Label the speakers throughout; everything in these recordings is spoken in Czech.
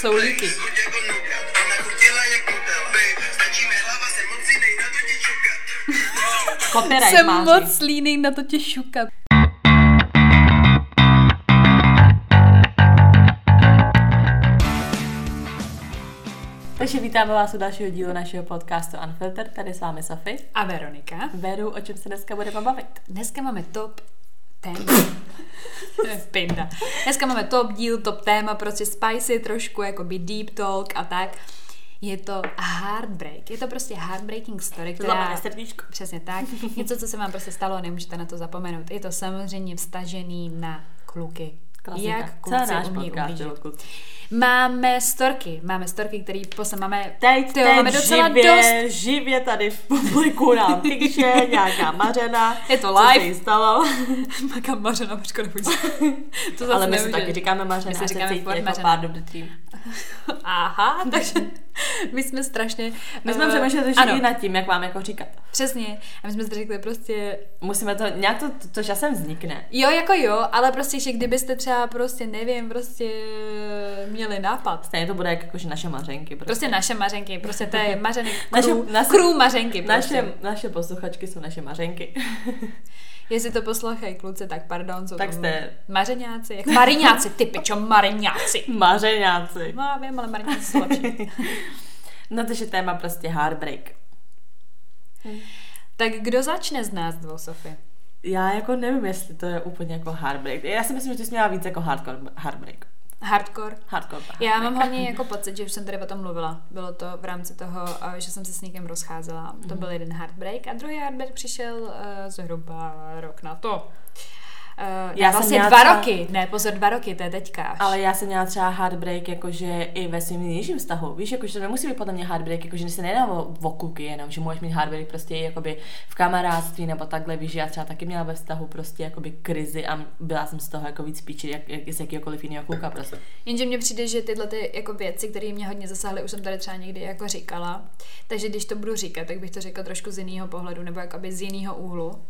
Speaker 1: Jsou líky.
Speaker 2: Copyright
Speaker 1: Jsem
Speaker 2: má
Speaker 1: moc líný na to tě šukat.
Speaker 2: Takže vítáme vás u dalšího dílu našeho podcastu Unfiltered. Tady s vámi Sofie.
Speaker 1: A Veronika?
Speaker 2: Beru, o čem se dneska budeme bavit.
Speaker 1: Dneska máme top téma. Pinda. Dneska máme top díl, top téma, prostě spicy, trošku jakoby deep talk a tak. Je to heartbreak. Je to prostě heartbreaking story, která...
Speaker 2: Srdíčko.
Speaker 1: Přesně tak. Něco, co se vám prostě stalo a nemůžete na to zapomenout. Je to samozřejmě vstažený na kluky.
Speaker 2: Klasika.
Speaker 1: Jak
Speaker 2: Co
Speaker 1: kluci
Speaker 2: náš
Speaker 1: umí
Speaker 2: podcast?
Speaker 1: Máme storky. Máme storky, který posle máme...
Speaker 2: Teď,
Speaker 1: Tyjo,
Speaker 2: teď
Speaker 1: máme docela
Speaker 2: živě,
Speaker 1: dost
Speaker 2: živě tady v publiku nám píše nějaká mařena.
Speaker 1: Je to
Speaker 2: Co
Speaker 1: live.
Speaker 2: se jí stalo.
Speaker 1: Maka Mařena, počkej, nebuď. To zase
Speaker 2: Ale my si taky říkáme mařena.
Speaker 1: My si
Speaker 2: se
Speaker 1: říkáme furt
Speaker 2: jako
Speaker 1: mařena.
Speaker 2: tým.
Speaker 1: Aha, takže my jsme strašně...
Speaker 2: My jsme
Speaker 1: eh,
Speaker 2: přemýšleli
Speaker 1: ano,
Speaker 2: uh, nad tím, jak vám jako říkat.
Speaker 1: přesně. A my jsme si řekli prostě,
Speaker 2: Musíme to, nějak to, to, to časem vznikne.
Speaker 1: jo, jako jo, ale prostě, že kdybyste třeba prostě, nevím, prostě měli nápad.
Speaker 2: Stejně to bude jak jakože naše mařenky. Prostě.
Speaker 1: Prostě naše mařenky, prostě to je mařenek,
Speaker 2: Naše-
Speaker 1: krů,
Speaker 2: naše-
Speaker 1: krů mařenky prostě.
Speaker 2: Naše, naše posluchačky jsou naše mařenky.
Speaker 1: Jestli to poslouchají kluci, tak pardon, jsou
Speaker 2: Tak
Speaker 1: to
Speaker 2: jste-
Speaker 1: mařeňáci, jak mariňáci, ty pičo, mariňáci.
Speaker 2: Mařeňáci.
Speaker 1: No já vím, ale mariňáci jsou lepší.
Speaker 2: No to je téma prostě heartbreak.
Speaker 1: Tak kdo začne z nás dvou, Sofie?
Speaker 2: Já jako nevím, jestli to je úplně jako heartbreak. Já si myslím, že ty jsi měla víc jako hardcore heartbreak.
Speaker 1: Hardcore?
Speaker 2: Hardcore.
Speaker 1: Já
Speaker 2: heartbreak.
Speaker 1: mám hlavně jako pocit, že už jsem tady o tom mluvila. Bylo to v rámci toho, eh, že jsem se s někým rozcházela. To byl jeden heartbreak a druhý heartbreak přišel uh, zhruba rok na to. Uh,
Speaker 2: Já
Speaker 1: já
Speaker 2: jsem
Speaker 1: vlastně
Speaker 2: měla
Speaker 1: dva
Speaker 2: třeba-
Speaker 1: roky. Ne, pozor, dva roky, to je teďka až.
Speaker 2: Ale já jsem měla třeba heartbreak jakože i ve svým nejnižším vztahu. Víš, jakože to nemusí být podle mě heartbreak, jakože se nedá o, o kluky jenom, že můžeš mít heartbreak prostě i jakoby v kamarádství nebo takhle. Víš, že já třeba taky měla ve vztahu prostě jakoby krizi a byla jsem z toho jako víc píči, jak, jak z jakýkoliv jiného kluka prostě.
Speaker 1: Jenže mně přijde, že tyhle ty jako věci, které mě hodně zasáhly, už jsem tady třeba někdy jako říkala. Takže když to budu říkat, tak bych to řekla trošku z jiného pohledu, nebo jakoby z jiného úhlu.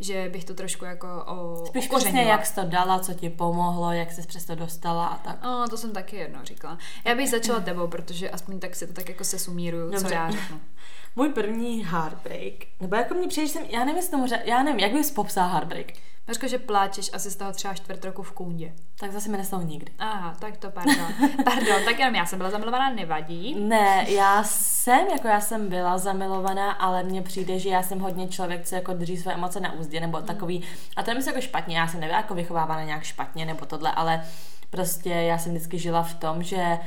Speaker 1: Že bych to trošku jako o,
Speaker 2: Spíš přesně, jak jsi to dala, co ti pomohlo, jak jsi přes to dostala a tak.
Speaker 1: No, to jsem taky jednou říkala. Já bych začala tebou, protože aspoň tak si to tak jako se sumíruju, co
Speaker 2: Dobře.
Speaker 1: já řeknu.
Speaker 2: Můj první heartbreak, nebo jako mě přijde, že jsem, já nevím, jestli tomu, já nevím, jak bys popsal heartbreak.
Speaker 1: Mařko, že pláčeš asi z toho třeba čtvrt roku v kůndě.
Speaker 2: Tak zase mi nestalo nikdy.
Speaker 1: Aha, tak to pardon. Pardon, tak jenom já jsem byla zamilovaná, nevadí.
Speaker 2: Ne, já jsem, jako já jsem byla zamilovaná, ale mně přijde, že já jsem hodně člověk, co jako drží své emoce na úzdě, nebo takový, a to nemyslím jako špatně, já jsem nebyla jako vychovávána nějak špatně, nebo tohle, ale prostě já jsem vždycky žila v tom, že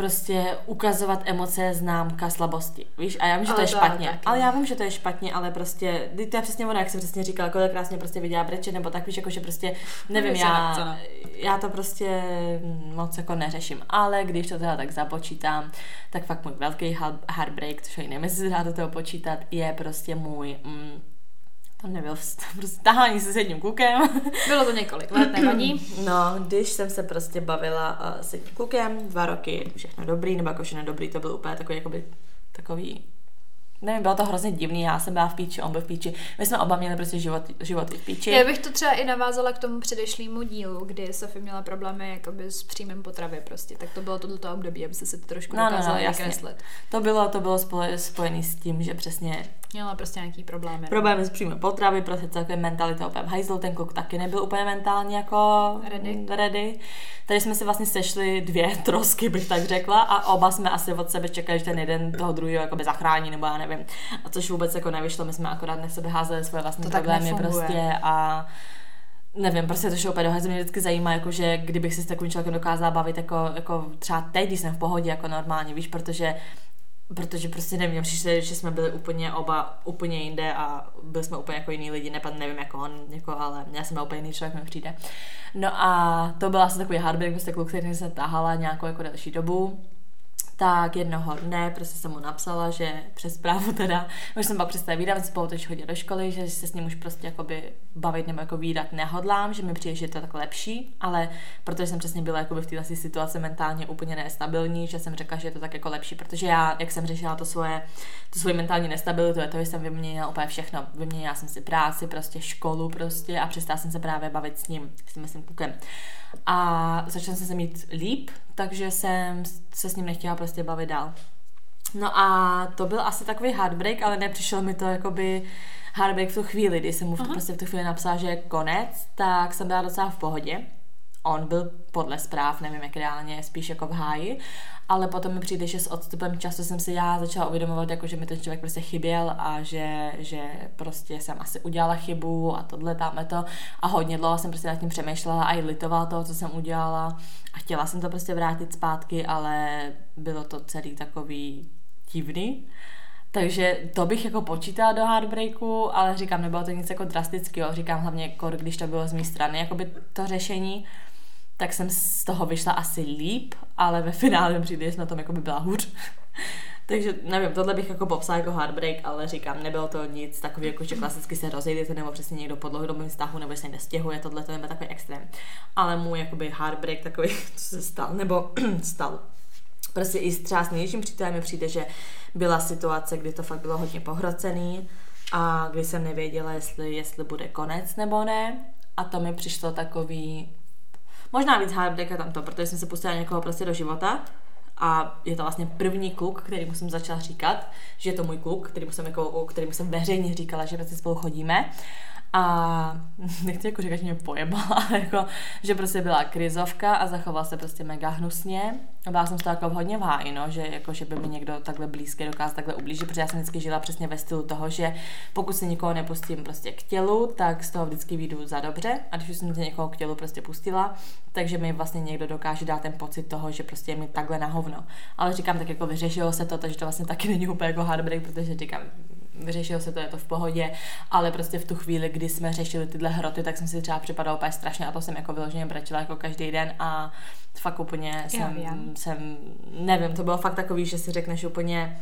Speaker 2: prostě ukazovat emoce je známka slabosti, víš? A já vím, že to
Speaker 1: Ale
Speaker 2: je
Speaker 1: to
Speaker 2: špatně,
Speaker 1: taky.
Speaker 2: ale já vím, že to je špatně, ale prostě, ty- to je přesně ono, jak jsem přesně říkala, kolikrát mě prostě viděla brečet, nebo tak, víš, jako, že prostě, nevím,
Speaker 1: se nechce,
Speaker 2: já,
Speaker 1: no.
Speaker 2: já to prostě moc jako neřeším, ale když to teda tak započítám, tak fakt můj velký heart- heartbreak, což nevím, jestli se dá do toho počítat, je prostě můj, mm, to nebyl vst- prostě tahání se s jedním klukem.
Speaker 1: Bylo to několik let, nevadí.
Speaker 2: No, když jsem se prostě bavila uh, s jedním klukem, dva roky, všechno dobrý, nebo jako všechno dobrý, to byl úplně takový, jakoby, takový Nevím, bylo to hrozně divný, já jsem byla v píči, on byl v píči. My jsme oba měli prostě život, životy v píči.
Speaker 1: Já bych to třeba i navázala k tomu předešlému dílu, kdy Sofie měla problémy jakoby s příjmem potravy prostě. Tak to bylo tohleto období, aby se si to trošku
Speaker 2: No, no, no,
Speaker 1: dokázala
Speaker 2: jasně.
Speaker 1: vykreslit.
Speaker 2: To bylo, to bylo spojené s tím, že přesně
Speaker 1: Měla prostě nějaký problémy. no.
Speaker 2: problémy s příjmem potravy, prostě celkově mentalita úplně v hajzlu, ten kluk taky nebyl úplně mentálně jako
Speaker 1: Ready.
Speaker 2: ready. Tady jsme si vlastně sešli dvě trosky, bych tak řekla, a oba jsme asi od sebe čekali, že ten jeden toho druhého jakoby zachrání, nebo já nevím. A což vůbec jako nevyšlo, my jsme akorát na sebe házeli svoje vlastní
Speaker 1: To
Speaker 2: problémy prostě a nevím, prostě to šlo úplně do. Mě vždycky zajímá, jako, že kdybych se s takovým člověkem dokázala bavit jako, jako třeba teď, když jsem v pohodě, jako normálně, víš, protože protože prostě nevím, mně přišlo, že jsme byli úplně oba úplně jinde a byli jsme úplně jako jiný lidi, nepad, nevím jako on, jako, ale já jsem byl úplně jiný člověk, mi přijde. No a to byl asi takový heartbreak, prostě kluk, který se tahala nějakou jako delší dobu. Tak jednoho dne prostě jsem mu napsala, že přes zprávu teda, už jsem pak přestala výdat, spolu teď chodit do školy, že se s ním už prostě jakoby bavit nebo jako výdat nehodlám, že mi přijde, že je to tak lepší, ale protože jsem přesně byla jakoby v této situaci mentálně úplně nestabilní, že jsem řekla, že je to tak jako lepší, protože já, jak jsem řešila to svoje, to svoje mentální nestabilitu, je to, že jsem vyměnila úplně všechno. Vyměnila jsem si práci, prostě školu prostě a přestala jsem se právě bavit s ním, s tím, s tím. A začala jsem se mít líp, takže jsem se s ním nechtěla prostě bavit dál. No a to byl asi takový heartbreak, ale nepřišel mi to jakoby heartbreak v tu chvíli, kdy jsem mu v, prostě v tu chvíli napsala, že je konec, tak jsem byla docela v pohodě on byl podle zpráv, nevím jak reálně, spíš jako v háji, ale potom mi přijde, že s odstupem času jsem si já začala uvědomovat, jako, že mi ten člověk prostě chyběl a že, že prostě jsem asi udělala chybu a tohle, tamhle to a hodně dlouho jsem prostě nad tím přemýšlela a i litovala toho, co jsem udělala a chtěla jsem to prostě vrátit zpátky, ale bylo to celý takový divný. Takže to bych jako počítala do heartbreaku, ale říkám, nebylo to nic jako drastického. Říkám hlavně, jako když to bylo z mé strany, jakoby to řešení, tak jsem z toho vyšla asi líp, ale ve finále mi přijde, že na tom jako by byla hůř. Takže nevím, tohle bych jako popsala jako heartbreak, ale říkám, nebylo to nic takový, jako že klasicky se rozejdete, nebo přesně někdo po dlouhodobém vztahu, nebo se nestěhuje, tohle to nebyl takový extrém. Ale můj jakoby heartbreak takový, co se stal, nebo stal. Prostě i třeba s největším přítelem mi přijde, že byla situace, kdy to fakt bylo hodně pohrocený a kdy jsem nevěděla, jestli, jestli bude konec nebo ne. A to mi přišlo takový Možná víc heartbreak tam to, protože jsem se pustila někoho prostě do života a je to vlastně první kluk, který jsem začala říkat, že je to můj kluk, který jsem, jako, který jsem veřejně říkala, že prostě spolu chodíme a nechci jako říkat, že mě pojebala, ale jako, že prostě byla krizovka a zachoval se prostě mega hnusně. Byla jsem z toho jako hodně v háji, no, že, jako, že by mi někdo takhle blízký dokázal takhle ublížit, protože já jsem vždycky žila přesně ve stylu toho, že pokud se nikoho nepustím prostě k tělu, tak z toho vždycky vyjdu za dobře a když jsem se někoho k tělu prostě pustila, takže mi vlastně někdo dokáže dát ten pocit toho, že prostě je mi takhle na hovno. Ale říkám, tak jako vyřešilo se to, takže to vlastně taky není úplně jako heartbreak, protože říkám, vyřešilo se to, je to v pohodě, ale prostě v tu chvíli, kdy jsme řešili tyhle hroty, tak jsem si třeba připadala úplně strašně a to jsem jako vyloženě brečela jako každý den a fakt úplně jsem, já, já. jsem, nevím, to bylo fakt takový, že si řekneš úplně,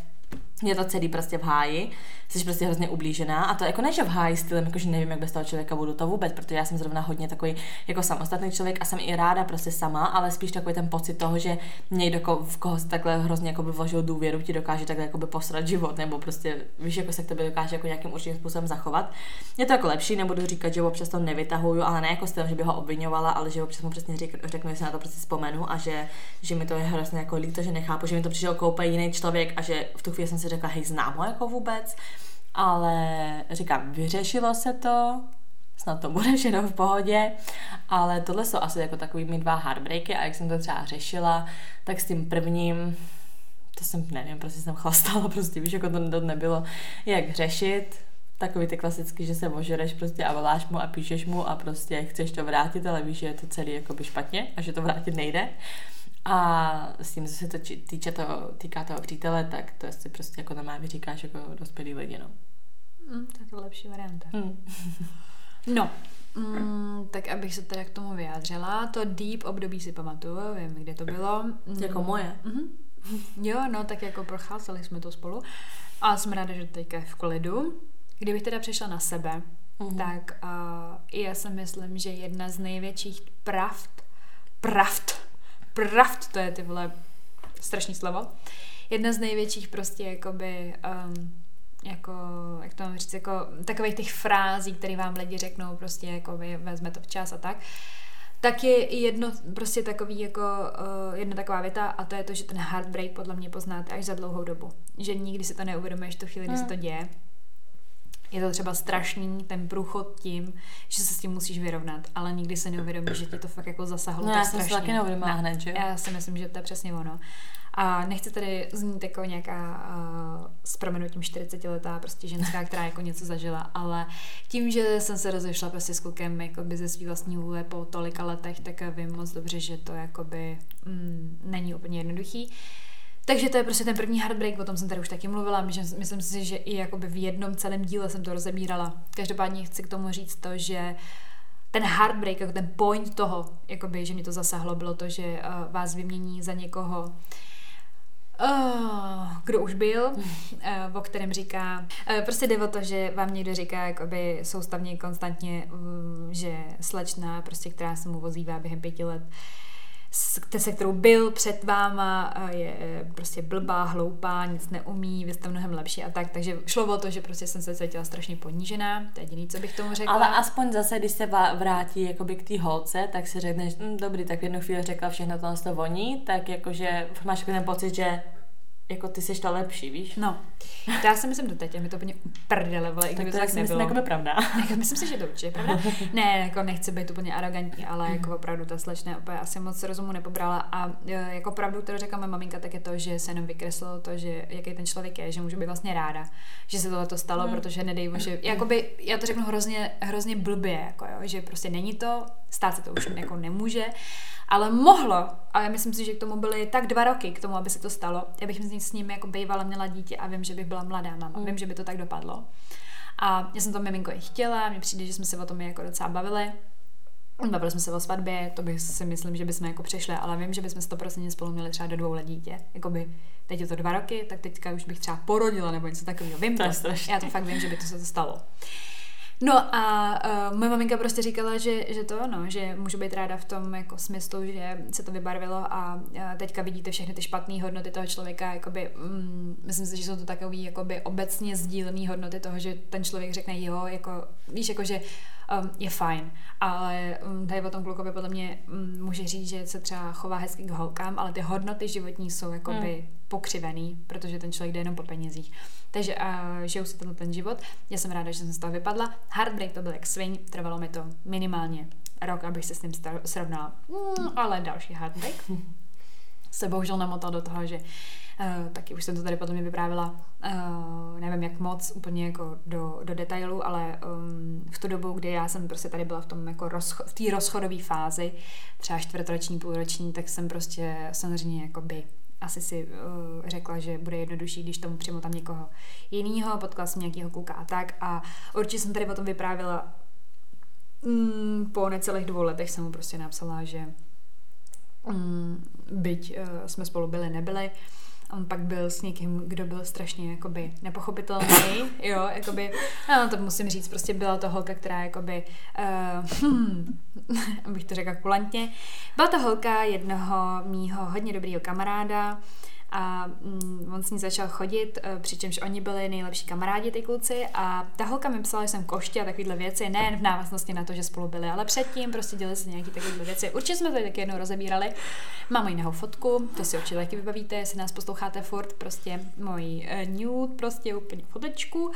Speaker 2: je to celý prostě v háji, jsi prostě hrozně ublížená a to jako ne, že v háji stylem, jakože nevím, jak bez toho člověka budu to vůbec, protože já jsem zrovna hodně takový jako samostatný člověk a jsem i ráda prostě sama, ale spíš takový ten pocit toho, že někdo, v koho se takhle hrozně jako by vložil důvěru, ti dokáže takhle jako by posrat život, nebo prostě víš, jako se k tobě dokáže jako nějakým určitým způsobem zachovat. Je to jako lepší, nebudu říkat, že občas to nevytahuju, ale ne jako styl, že by ho obvinovala, ale že občas mu přesně řek, řeknu, že se na to prostě vzpomenu a že, že mi to je hrozně jako líto, že nechápu, že mi to přišel koupit jiný člověk a že v tu chvíli jsem řekla, hej, znám ho jako vůbec, ale říkám, vyřešilo se to, snad to bude všechno v pohodě, ale tohle jsou asi jako takový mi dva heartbreaky a jak jsem to třeba řešila, tak s tím prvním to jsem, nevím, prostě jsem chlastala, prostě víš, jako to, to nebylo jak řešit, takový ty klasický, že se ožereš prostě a voláš mu a píšeš mu a prostě chceš to vrátit, ale víš, že je to celý jakoby špatně a že to vrátit nejde. A s tím, co se to týče toho, týká toho přítele, tak to si prostě jako na říkáš jako dospělý lidi, no.
Speaker 1: Mm, to je to lepší varianta. Mm. no, mm, tak abych se teda k tomu vyjádřila, to deep období si pamatuju, vím, kde to bylo.
Speaker 2: Mm. Jako moje. Mm-hmm.
Speaker 1: Jo, no, tak jako procházeli jsme to spolu. A jsem ráda, že teďka je v klidu. Kdybych teda přešla na sebe, mm-hmm. tak uh, já si myslím, že jedna z největších pravd, pravd, pravd, to je ty vole strašný slovo, jedna z největších prostě jakoby um, jako, jak to mám říct, jako takových těch frází, které vám lidi řeknou, prostě jako vy vezme to včas a tak, tak je jedno, prostě takový jako, uh, jedna taková věta a to je to, že ten heartbreak podle mě poznáte až za dlouhou dobu. Že nikdy si to neuvědomuješ tu chvíli, kdy hmm. se to děje. Je to třeba strašný, ten průchod tím, že se s tím musíš vyrovnat, ale nikdy se neuvědomíš, že ti to fakt jako zasahlo
Speaker 2: no, tak já strašně. Já taky neuvědomila hned, že jo?
Speaker 1: Já si myslím, že to je přesně ono. A nechci tady znít jako nějaká uh, s proměnutím 40 letá prostě ženská, která jako něco zažila, ale tím, že jsem se rozešla prostě s klukem jakoby ze svý vlastní vůle po tolika letech, tak vím moc dobře, že to jakoby mm, není úplně jednoduchý. Takže to je prostě ten první heartbreak, o tom jsem tady už taky mluvila, myslím si, že i jakoby v jednom celém díle jsem to rozebírala. Každopádně chci k tomu říct to, že ten heartbreak, jako ten point toho, jakoby, že mě to zasahlo, bylo to, že uh, vás vymění za někoho, Oh, kdo už byl, uh, o kterém říká, uh, prostě jde o to, že vám někdo říká jakoby soustavně, konstantně, uh, že slečna, prostě, která se mu vozívá během pěti let, se kterou byl před váma, je prostě blbá, hloupá, nic neumí, vy jste mnohem lepší a tak. Takže šlo o to, že prostě jsem se cítila strašně ponížená, to je jediný, co bych tomu řekla.
Speaker 2: Ale aspoň zase, když se vrátí jakoby k té holce, tak si řekneš, hm, dobrý, tak v jednu chvíli řekla všechno to, to voní, tak jakože máš ten pocit, že jako ty jsi ta lepší, víš?
Speaker 1: No, já si myslím do teď, a mi to úplně prdele, ale i kdyby
Speaker 2: to
Speaker 1: tak
Speaker 2: nebylo. Myslím, jako pravda.
Speaker 1: Jako, myslím si, že to určitě pravda. ne, jako nechci být úplně arrogantní, ale mm. jako opravdu ta slečna úplně asi moc rozumu nepobrala a e, jako pravdu, kterou řekla moje maminka, tak je to, že se jenom vykreslilo to, že jaký ten člověk je, že může být vlastně ráda, že se tohle to stalo, mm. protože nedej že jakoby, já to řeknu hrozně, hrozně blbě, jako jo, že prostě není to, stát se to už jako nemůže, ale mohlo, a já myslím si, že k tomu byly tak dva roky k tomu, aby se to stalo. Já bych s ním jako bývala, měla dítě a vím, že bych byla mladá mama. Mm. Vím, že by to tak dopadlo. A já jsem to miminko i chtěla, mně přijde, že jsme se o tom jako docela bavili. Bavili jsme se o svatbě, to bych si myslím, že bychom jako přešli, ale vím, že bychom to prostě spolu měli třeba do dvou let dítě. Jakoby teď je to dva roky, tak teďka už bych třeba porodila nebo něco takového. Vím
Speaker 2: to,
Speaker 1: to já to fakt vím, že by to se to stalo. No a uh, moje maminka prostě říkala, že, že to no, že můžu být ráda v tom jako smyslu, že se to vybarvilo a uh, teďka vidíte všechny ty špatné hodnoty toho člověka, jakoby, um, myslím si, že jsou to jakoby obecně sdílené hodnoty toho, že ten člověk řekne jo, jako, víš, jako, že um, je fajn, ale um, tady o tom klukovi podle mě um, může říct, že se třeba chová hezky k holkám, ale ty hodnoty životní jsou jakoby hmm. pokřivený, protože ten člověk jde jenom po penězích. Takže uh, žiju si tenhle ten život. Já jsem ráda, že jsem z toho vypadla. Heartbreak to byl jak swing, trvalo mi to minimálně rok, abych se s tím srovnala. Mm, ale další heartbreak se bohužel namotal do toho, že Uh, taky už jsem to tady potom mi vyprávila, uh, nevím jak moc, úplně jako do, do detailu, ale um, v tu dobu, kdy já jsem prostě tady byla v tom jako rozcho- v té rozchodové fázi, třeba čtvrtroční, půlroční, tak jsem prostě samozřejmě jakoby asi si uh, řekla, že bude jednodušší, když tomu přijmu tam někoho jiného, potkala jsem nějakého kluka a tak. A určitě jsem tady o tom vyprávila mm, po necelých dvou letech jsem mu prostě napsala, že mm, byť uh, jsme spolu byli, nebyli, on pak byl s někým, kdo byl strašně jakoby nepochopitelný, jo, jakoby, no to musím říct, prostě byla to holka, která jakoby, uh, hm, abych to řekla kulantně, byla to holka jednoho mýho hodně dobrýho kamaráda, a mm, on s ní začal chodit, uh, přičemž oni byli nejlepší kamarádi, ty kluci a ta holka mi psala, že jsem koště a takovéhle věci, nejen v návaznosti na to, že spolu byli, ale předtím prostě dělali se nějaké takovéhle věci. Určitě jsme to taky jednou rozebírali. Mám jiného fotku, to si určitě taky vybavíte, jestli nás posloucháte furt, prostě můj uh, nude, prostě úplně fotečku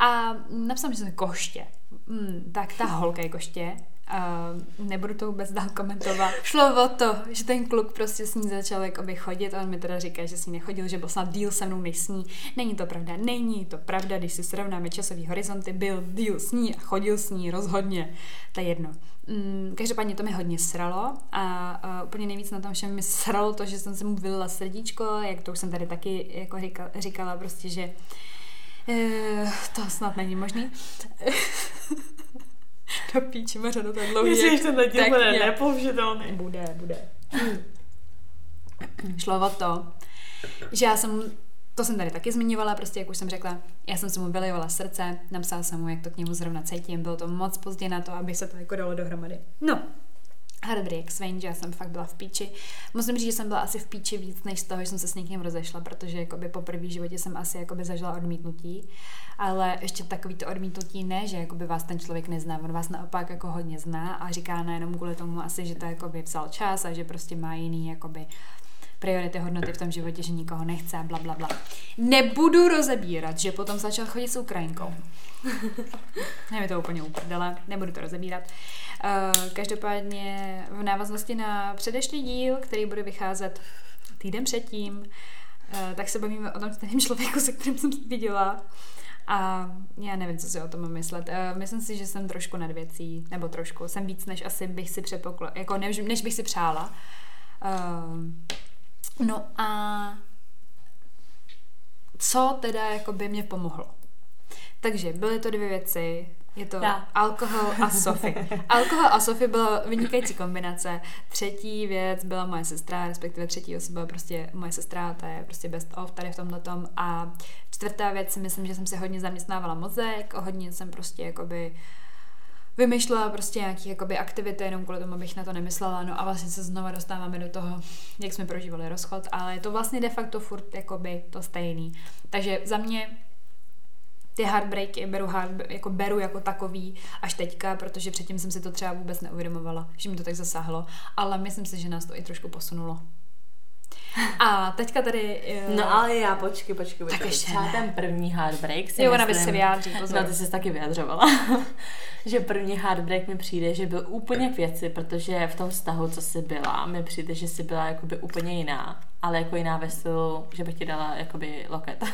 Speaker 1: a napsal, že jsem koště. Mm, tak ta holka je koště, Uh, nebudu to vůbec dál komentovat. Šlo o to, že ten kluk prostě s ní začal jakoby chodit a on mi teda říká, že s ní nechodil, že byl snad díl se mnou než s ní. Není to pravda, není to pravda, když si srovnáme časový horizonty, byl díl s ní a chodil s ní rozhodně. To je jedno. Mm, každopádně to mi hodně sralo a uh, úplně nejvíc na tom všem mi sralo to, že jsem se mu vylila srdíčko, jak to už jsem tady taky jako říkala, říkala prostě, že uh, to snad není možný. Do píči, Maře, to tak dlouhý.
Speaker 2: Myslíš, že to teď bude nepoužitelný?
Speaker 1: Bude, bude. Šlo o to, že já jsem, to jsem tady taky zmiňovala, prostě jak už jsem řekla, já jsem se mu vylijovala srdce, napsala jsem mu, jak to k němu zrovna cítím, bylo to moc pozdě na to, aby se to jako dalo dohromady. No, Heartbreak Swain, že já jsem fakt byla v píči. Musím říct, že jsem byla asi v píči víc, než z toho, že jsem se s někým rozešla, protože jakoby po první životě jsem asi jakoby zažila odmítnutí. Ale ještě takový to odmítnutí ne, že jakoby vás ten člověk nezná, on vás naopak jako hodně zná a říká nejenom kvůli tomu asi, že to jakoby vzal čas a že prostě má jiný jakoby priority, hodnoty v tom životě, že nikoho nechce bla, bla, bla. Nebudu rozebírat, že potom začal chodit s Ukrajinkou. Ne mi to úplně uprdele, nebudu to rozebírat. Uh, každopádně v návaznosti na předešlý díl, který bude vycházet týden předtím, uh, tak se bavíme o tom stejném člověku, se kterým jsem viděla. A já nevím, co si o tom myslet. Uh, myslím si, že jsem trošku nad věcí, nebo trošku. Jsem víc, než asi bych si předpokla, jako než, než bych si přála. No a co teda jako by mě pomohlo? Takže byly to dvě věci. Je to
Speaker 2: Já.
Speaker 1: alkohol a Sofie. Alkohol a Sofie byla vynikající kombinace. Třetí věc byla moje sestra, respektive třetí osoba byla prostě moje sestra, ta je prostě best of tady v tomhle tom. A čtvrtá věc si myslím, že jsem si hodně zaměstnávala mozek, hodně jsem prostě jakoby vymýšlela prostě nějaké jakoby aktivity jenom kvůli tomu, abych na to nemyslela. No a vlastně se znova dostáváme do toho, jak jsme prožívali rozchod, ale je to vlastně de facto furt jakoby to stejný. Takže za mě ty heartbreaky beru, hard, jako beru jako takový až teďka, protože předtím jsem si to třeba vůbec neuvědomovala, že mi to tak zasáhlo, ale myslím si, že nás to i trošku posunulo. A teďka tady... eh,
Speaker 2: No ale já, počkej, počkej, počkej.
Speaker 1: Tak ještě
Speaker 2: Třeba
Speaker 1: ne.
Speaker 2: ten první heartbreak si
Speaker 1: Jo, ona by se vyjádří, pozor.
Speaker 2: No, ty jsi taky vyjadřovala. že první heartbreak mi přijde, že byl úplně k věci, protože v tom vztahu, co jsi byla, mi přijde, že jsi byla jakoby úplně jiná. Ale jako jiná ve stylu, že bych ti dala jakoby loket.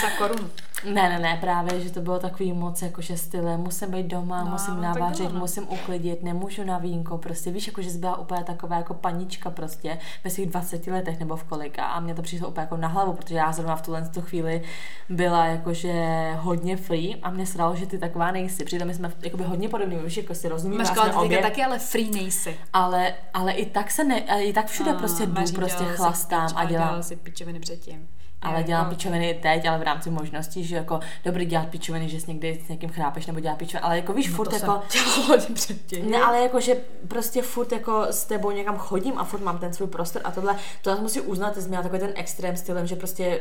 Speaker 1: za korunu.
Speaker 2: ne, ne, ne, právě, že to bylo takový moc jakože stylem, musím být doma,
Speaker 1: No,
Speaker 2: musím
Speaker 1: tak
Speaker 2: navařit,
Speaker 1: no.
Speaker 2: musím uklidit, nemůžu na vínko, prostě víš, jako že jsi byla úplně taková jako panička prostě ve svých 20 letech nebo v kolika a mě to přišlo úplně jako na hlavu, protože já zrovna v tuhle tu chvíli byla jakože hodně free a mě sralo, že ty taková nejsi. Přitom my jsme jakoby hodně podobní, víš, jako si rozumíme, jsme
Speaker 1: teďka
Speaker 2: obě,
Speaker 1: taky ale free nejsi.
Speaker 2: ale, ale i tak se ne, i tak všude
Speaker 1: A,
Speaker 2: prostě jdu, prostě
Speaker 1: dělala
Speaker 2: chlastám
Speaker 1: pič-
Speaker 2: a
Speaker 1: dělala si pičoviny předtím.
Speaker 2: Ale
Speaker 1: Jako-
Speaker 2: dělám pičoviny teď, ale v rámci možností, že jako dobrý dělat pičoviny, že s někdy s někým chrápeš nebo dělat pičoviny, ale jako víš,
Speaker 1: No
Speaker 2: furt jako,
Speaker 1: předtím.
Speaker 2: ne, ale jako, že prostě furt jako s tebou někam chodím a furt mám ten svůj prostor a tohle, to já musím uznat, ty jsi měla takový ten extrém stylem, že prostě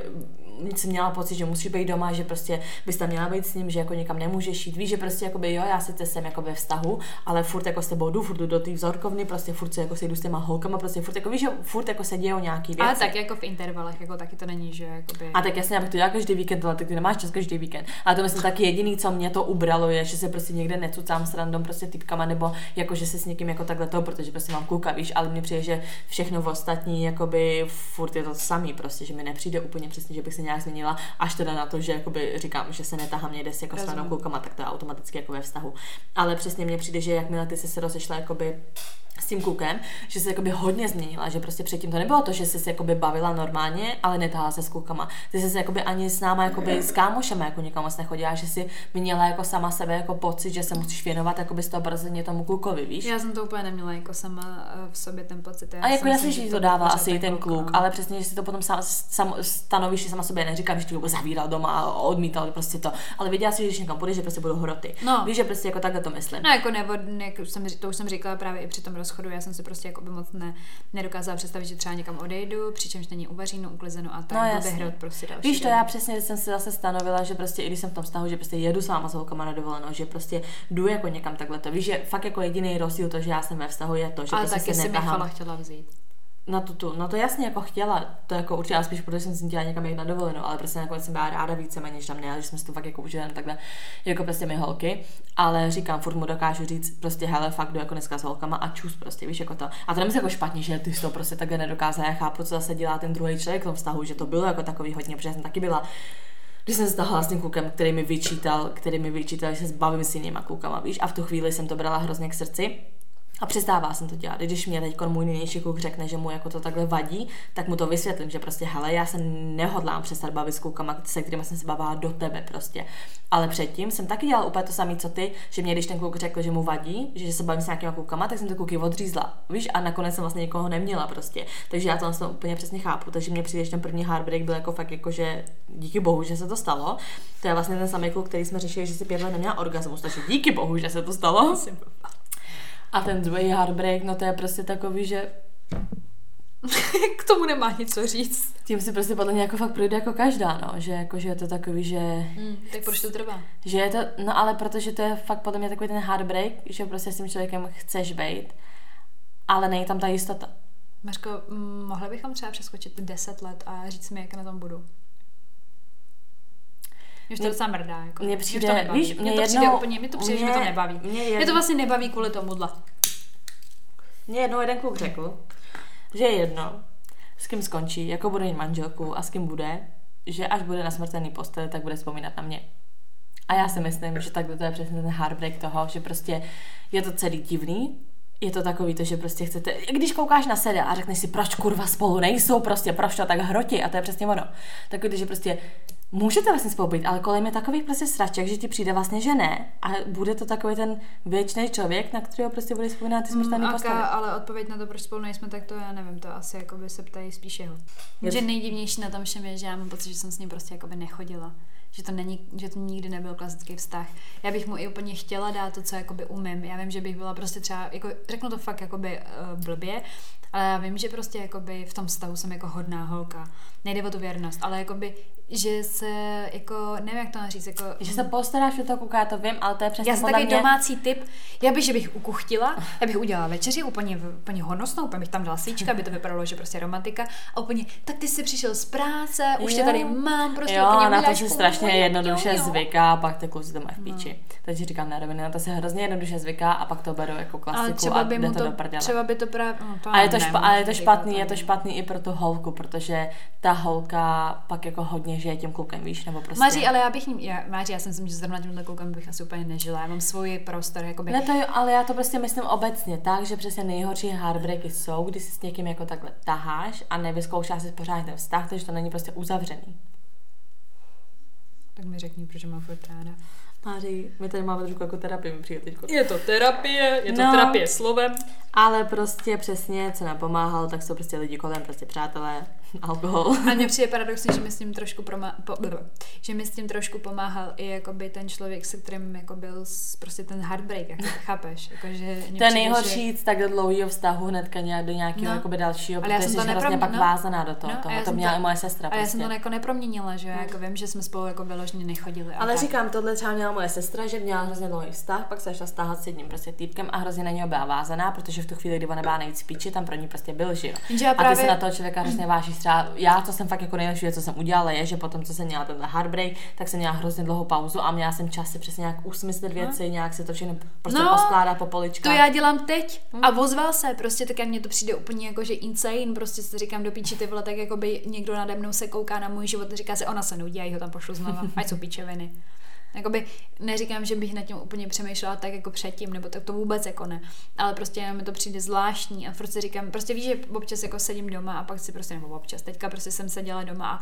Speaker 2: jsi měla pocit, že musíš být doma, že prostě bys tam měla být s ním, že jako někam nemůžeš jít, víš, že prostě jakoby jo, já sice jsem jako ve vztahu, ale furt jako s tebou jdu, furt jdu do té vzorkovny, prostě furt se jako sejdu s těma holkama, prostě furt jako víš, že furt jako se dějou nějaký věci.
Speaker 1: Ale tak jako v intervalech, jako taky to není, že jakoby...
Speaker 2: A tak jasně, abych to dělala každý víkend, ale tak ty nemáš čas každý víkend. Ale to myslím taky jediný, co mě to ubralo, je, že se prostě někde necucám s random prostě typkama, nebo jako, že se s někým jako takhle to, protože prostě mám kluka, víš, ale mně přijde, že všechno v ostatní, jakoby furt je to samý, prostě, že mi nepřijde úplně přesně, že bych se nějak změnila, až teda na to, že jakoby říkám, že se netahám někde s jako s klukama, tak to je automaticky jako ve vztahu. Ale přesně mně přijde, že jakmile ty jsi se rozešla jakoby s tím klukem, že se jakoby hodně změnila, že prostě předtím to nebylo to, že jsi se jakoby bavila normálně, ale netáhla se s klukama. Ty jsi se jakoby ani s náma jakoby s kámošema jako nikam moc nechodila, že si měla jako sama sebe jako pocit, že se musíš věnovat jakoby 100% tomu klukovi, víš?
Speaker 1: Já jsem to úplně neměla jako sama eh, v sobě ten pocit. Já
Speaker 2: a jako jasně, že
Speaker 1: to
Speaker 2: dává asi ten kluk,
Speaker 1: no.
Speaker 2: ale přesně, že si to potom sam, sam, stanovíš si sama sobě, neříkám, že ti ho zavíral doma a odmítal prostě to, ale věděla si, že když někam půjdeš, že prostě budou hroty.
Speaker 1: No.
Speaker 2: Víš, že prostě jako takhle to myslím.
Speaker 1: No jako nebo, jak už jsem, to už jsem říkala právě i při tom rozchodu, já jsem si prostě jako by moc ne, nedokázala představit, že třeba někam odejdu, přičemž není uvaříno, uklizeno a tak,
Speaker 2: No, jasně.
Speaker 1: vyhrot prostě další
Speaker 2: Víš to,
Speaker 1: den.
Speaker 2: já přesně jsem si zase stanovila, že prostě i když jsem v tom vztahu, že prostě jedu s váma s holkama na dovolenou, že prostě jdu jako někam takhle to. Víš, že fakt jako jediný rozdíl to, že já jsem ve vztahu je to, že
Speaker 1: Ale
Speaker 2: prostě
Speaker 1: taky
Speaker 2: se
Speaker 1: si. Michala chtěla vzít.
Speaker 2: Na tu, tu, no to jasně jako chtěla, to jako určitě, ale spíš protože jsem si chtěla někam jít na dovolenou, ale prostě nakonec jsem byla ráda víceméně, než tam ne, že jsme si to fakt jako užili takhle, jako prostě my holky, ale říkám, furt mu dokážu říct, prostě hele, fakt jdu jako dneska s holkama a čus prostě, víš, jako to. A to nemyslím jako špatně, že ty jsi to prostě takhle nedokázala, já chápu, co zase dělá ten druhý člověk v tom vztahu, že to bylo jako takový hodně, protože jsem taky byla když jsem se s tím klukem, který mi vyčítal, který mi vyčítal, že se zbavím s jinýma klukama, víš, a v tu chvíli jsem to brala hrozně k srdci. A přestává jsem to dělat. Když mě teď můj nejnější kluk řekne, že mu jako to takhle vadí, tak mu to vysvětlím, že prostě hele, já se nehodlám přestat bavit s klukama, se kterými jsem se bavila do tebe prostě. Ale předtím jsem taky dělala úplně to samé, co ty, že mě když ten kluk řekl, že mu vadí, že se bavím s nějakýma klukama, tak jsem ty kluky odřízla. Víš, a nakonec jsem vlastně nikoho neměla prostě. Takže já to vlastně úplně přesně chápu. Takže mě přijde, že ten první heartbreak byl jako fakt jako, že díky bohu, že se to stalo. To je vlastně ten samý kluk, který jsme řešili, že si pět let neměla orgasmus, takže díky bohu, že se to stalo. A ten druhý heartbreak, no to je prostě takový, že
Speaker 1: K tomu nemá nic co říct.
Speaker 2: tím si prostě podle mě jako fakt projde jako každá, no, že jako, že je to takový, že,
Speaker 1: Hmm, tak proč to trvá?
Speaker 2: že je to, no ale protože to je fakt podle mě takový ten heartbreak, že prostě s tím člověkem chceš být, ale není tam ta jistota.
Speaker 1: Mařko, mm, mohli bychom třeba přeskočit 10 let a říct mi, jak na tom budu? Mě už to docela mrdá. Jako. už
Speaker 2: přijde-
Speaker 1: to nebaví.
Speaker 2: víš, mě
Speaker 1: mě to přijde
Speaker 2: jednou-
Speaker 1: úplně, mě to přijde, že
Speaker 2: mě-
Speaker 1: mě to nebaví.
Speaker 2: mě
Speaker 1: Mě,
Speaker 2: jednou-
Speaker 1: to vlastně nebaví kvůli tomuhle.
Speaker 2: Mě jednou jeden kluk řekl, že je jedno, s kým skončí, jako bude mít manželku a s kým bude, že až bude na smrtelný posteli, tak bude vzpomínat na mě. A já si myslím, že takhle to je přesně ten heartbreak toho, že prostě je to celý divný, je to takový to, že prostě chcete, když koukáš na seriál a řekneš si, proč kurva spolu nejsou, prostě proč to tak hrotí a to je přesně ono. Takový to, že prostě můžete vlastně spolu být, ale kolem je takových prostě sraček, že ti přijde vlastně, že ne. A bude to takový ten věčný člověk, na kterého prostě bude vzpomínat ty smrtelné
Speaker 1: Mm,
Speaker 2: postavy.
Speaker 1: Ale odpověď na to, proč spolu nejsme, tak to já nevím, to asi jakoby se ptají spíš jeho.
Speaker 2: Je-
Speaker 1: Že nejdivnější na tom všem je, že já mám pocit, že jsem s ním prostě jakoby nechodila. Že to, není, že to nikdy nebyl klasický vztah. Já bych mu i úplně chtěla dát to, co jakoby umím. Já vím, že bych byla prostě třeba, jako, řeknu to fakt jakoby uh, blbě, ale já vím, že prostě jakoby v tom vztahu jsem jako hodná holka. Nejde o tu věrnost, ale jakoby, že se jako, nevím jak to mám říct, jako...
Speaker 2: Že se postaráš o to, kouká, to vím, ale to je přesně
Speaker 1: Já jsem takový
Speaker 2: mě...
Speaker 1: domácí typ. Já bych, že bych ukuchtila, já bych udělala večeři úplně, úplně honosnou, úplně bych tam dala svíčka, aby to vypadalo, že prostě romantika. A úplně, tak ty jsi přišel z práce, už tě tady mám, prostě
Speaker 2: jo,
Speaker 1: úplně
Speaker 2: na to si strašně jednoduše
Speaker 1: jo, jo.
Speaker 2: zvyká a pak ty kluci to mají v píči. Takže říkám na rovinu, na to se hrozně jednoduše zvyká a pak to berou jako klasiku
Speaker 1: třeba
Speaker 2: a
Speaker 1: by
Speaker 2: jde to, do prdele.
Speaker 1: třeba by to právě, no, to
Speaker 2: A je to, špa, ale je to špatný, je to špatný i pro tu holku, protože ta holka pak jako hodně žije tím klukem, víš, nebo prostě...
Speaker 1: Maří, ale já bych, ním- já, Máří, já si myslím, že zrovna tímhle klukem bych asi úplně nežila. Já mám svůj prostor, jakoby.
Speaker 2: Ne to jo, ale já to prostě myslím obecně tak, že přesně nejhorší heartbreaky jsou, když si s někým jako takhle taháš a nevyzkoušáš si pořádně ten vztah, takže to není prostě uzavřený.
Speaker 1: Tak mi řekni, proč mám furt ráda.
Speaker 2: Máří, my tady máme trošku jako terapii, mi přijde teďko.
Speaker 1: Je to terapie, je
Speaker 2: to No. terapie
Speaker 1: slovem.
Speaker 2: Ale prostě přesně, co nám pomáhalo, tak jsou prostě lidi kolem, prostě přátelé, alkohol.
Speaker 1: A mně přijde paradoxní, že mi s tím trošku proma- po, že mi s tím trošku pomáhal i jakoby ten člověk, se kterým jako byl prostě ten heartbreak, jako, chápeš? Jako, že
Speaker 2: To je nejhorší
Speaker 1: Že...
Speaker 2: tak do dlouhého vztahu hnedka nějak do nějakého
Speaker 1: No.
Speaker 2: jakoby dalšího,
Speaker 1: Ale já
Speaker 2: protože
Speaker 1: jsem
Speaker 2: jsi
Speaker 1: to
Speaker 2: hrozně
Speaker 1: neprom-
Speaker 2: pak
Speaker 1: no.
Speaker 2: vázaná do toho.
Speaker 1: No,
Speaker 2: toho.
Speaker 1: já
Speaker 2: to měla
Speaker 1: to-
Speaker 2: i moje sestra
Speaker 1: A já
Speaker 2: prostě.
Speaker 1: jsem to jako neproměnila, že jo? Jako vím, že jsme spolu jako vyloženě nechodili.
Speaker 2: Ale
Speaker 1: tak.
Speaker 2: říkám, tohle třeba měla moje sestra, že měla hrozně dlouhý vztah, pak se šla stáhat s jedním prostě týpkem a hrozně na něho byla vázaná, protože v tu chvíli, kdy ona byla nejvíc píči, tam pro ní prostě byl, že jo.
Speaker 1: Já
Speaker 2: A ty se na toho člověka hrozně vážíš. Třeba já, co jsem fakt jako nejlepší věc, co jsem udělala, je, že potom, co jsem měla tenhle heartbreak, tak jsem měla hrozně dlouhou pauzu a měla jsem čas si přesně nějak usmyslet věci, nějak si to všechno prostě
Speaker 1: No,
Speaker 2: poskládat po
Speaker 1: To
Speaker 2: poličkách.
Speaker 1: já dělám teď. A ozval se, prostě tak mně to přijde úplně jako, že insane, prostě si říkám do píči ty vole, tak jako by někdo nade mnou se kouká na můj život a říká se, ona se nudí, já ho tam pošlu znova, ať jsou píčeviny. Jakoby neříkám, že bych nad tím úplně přemýšlela tak jako předtím, nebo tak to vůbec jako ne. Ale prostě mi to přijde zvláštní a prostě říkám, prostě víš, že občas jako sedím doma a pak si prostě, nebo občas, teďka prostě jsem seděla doma a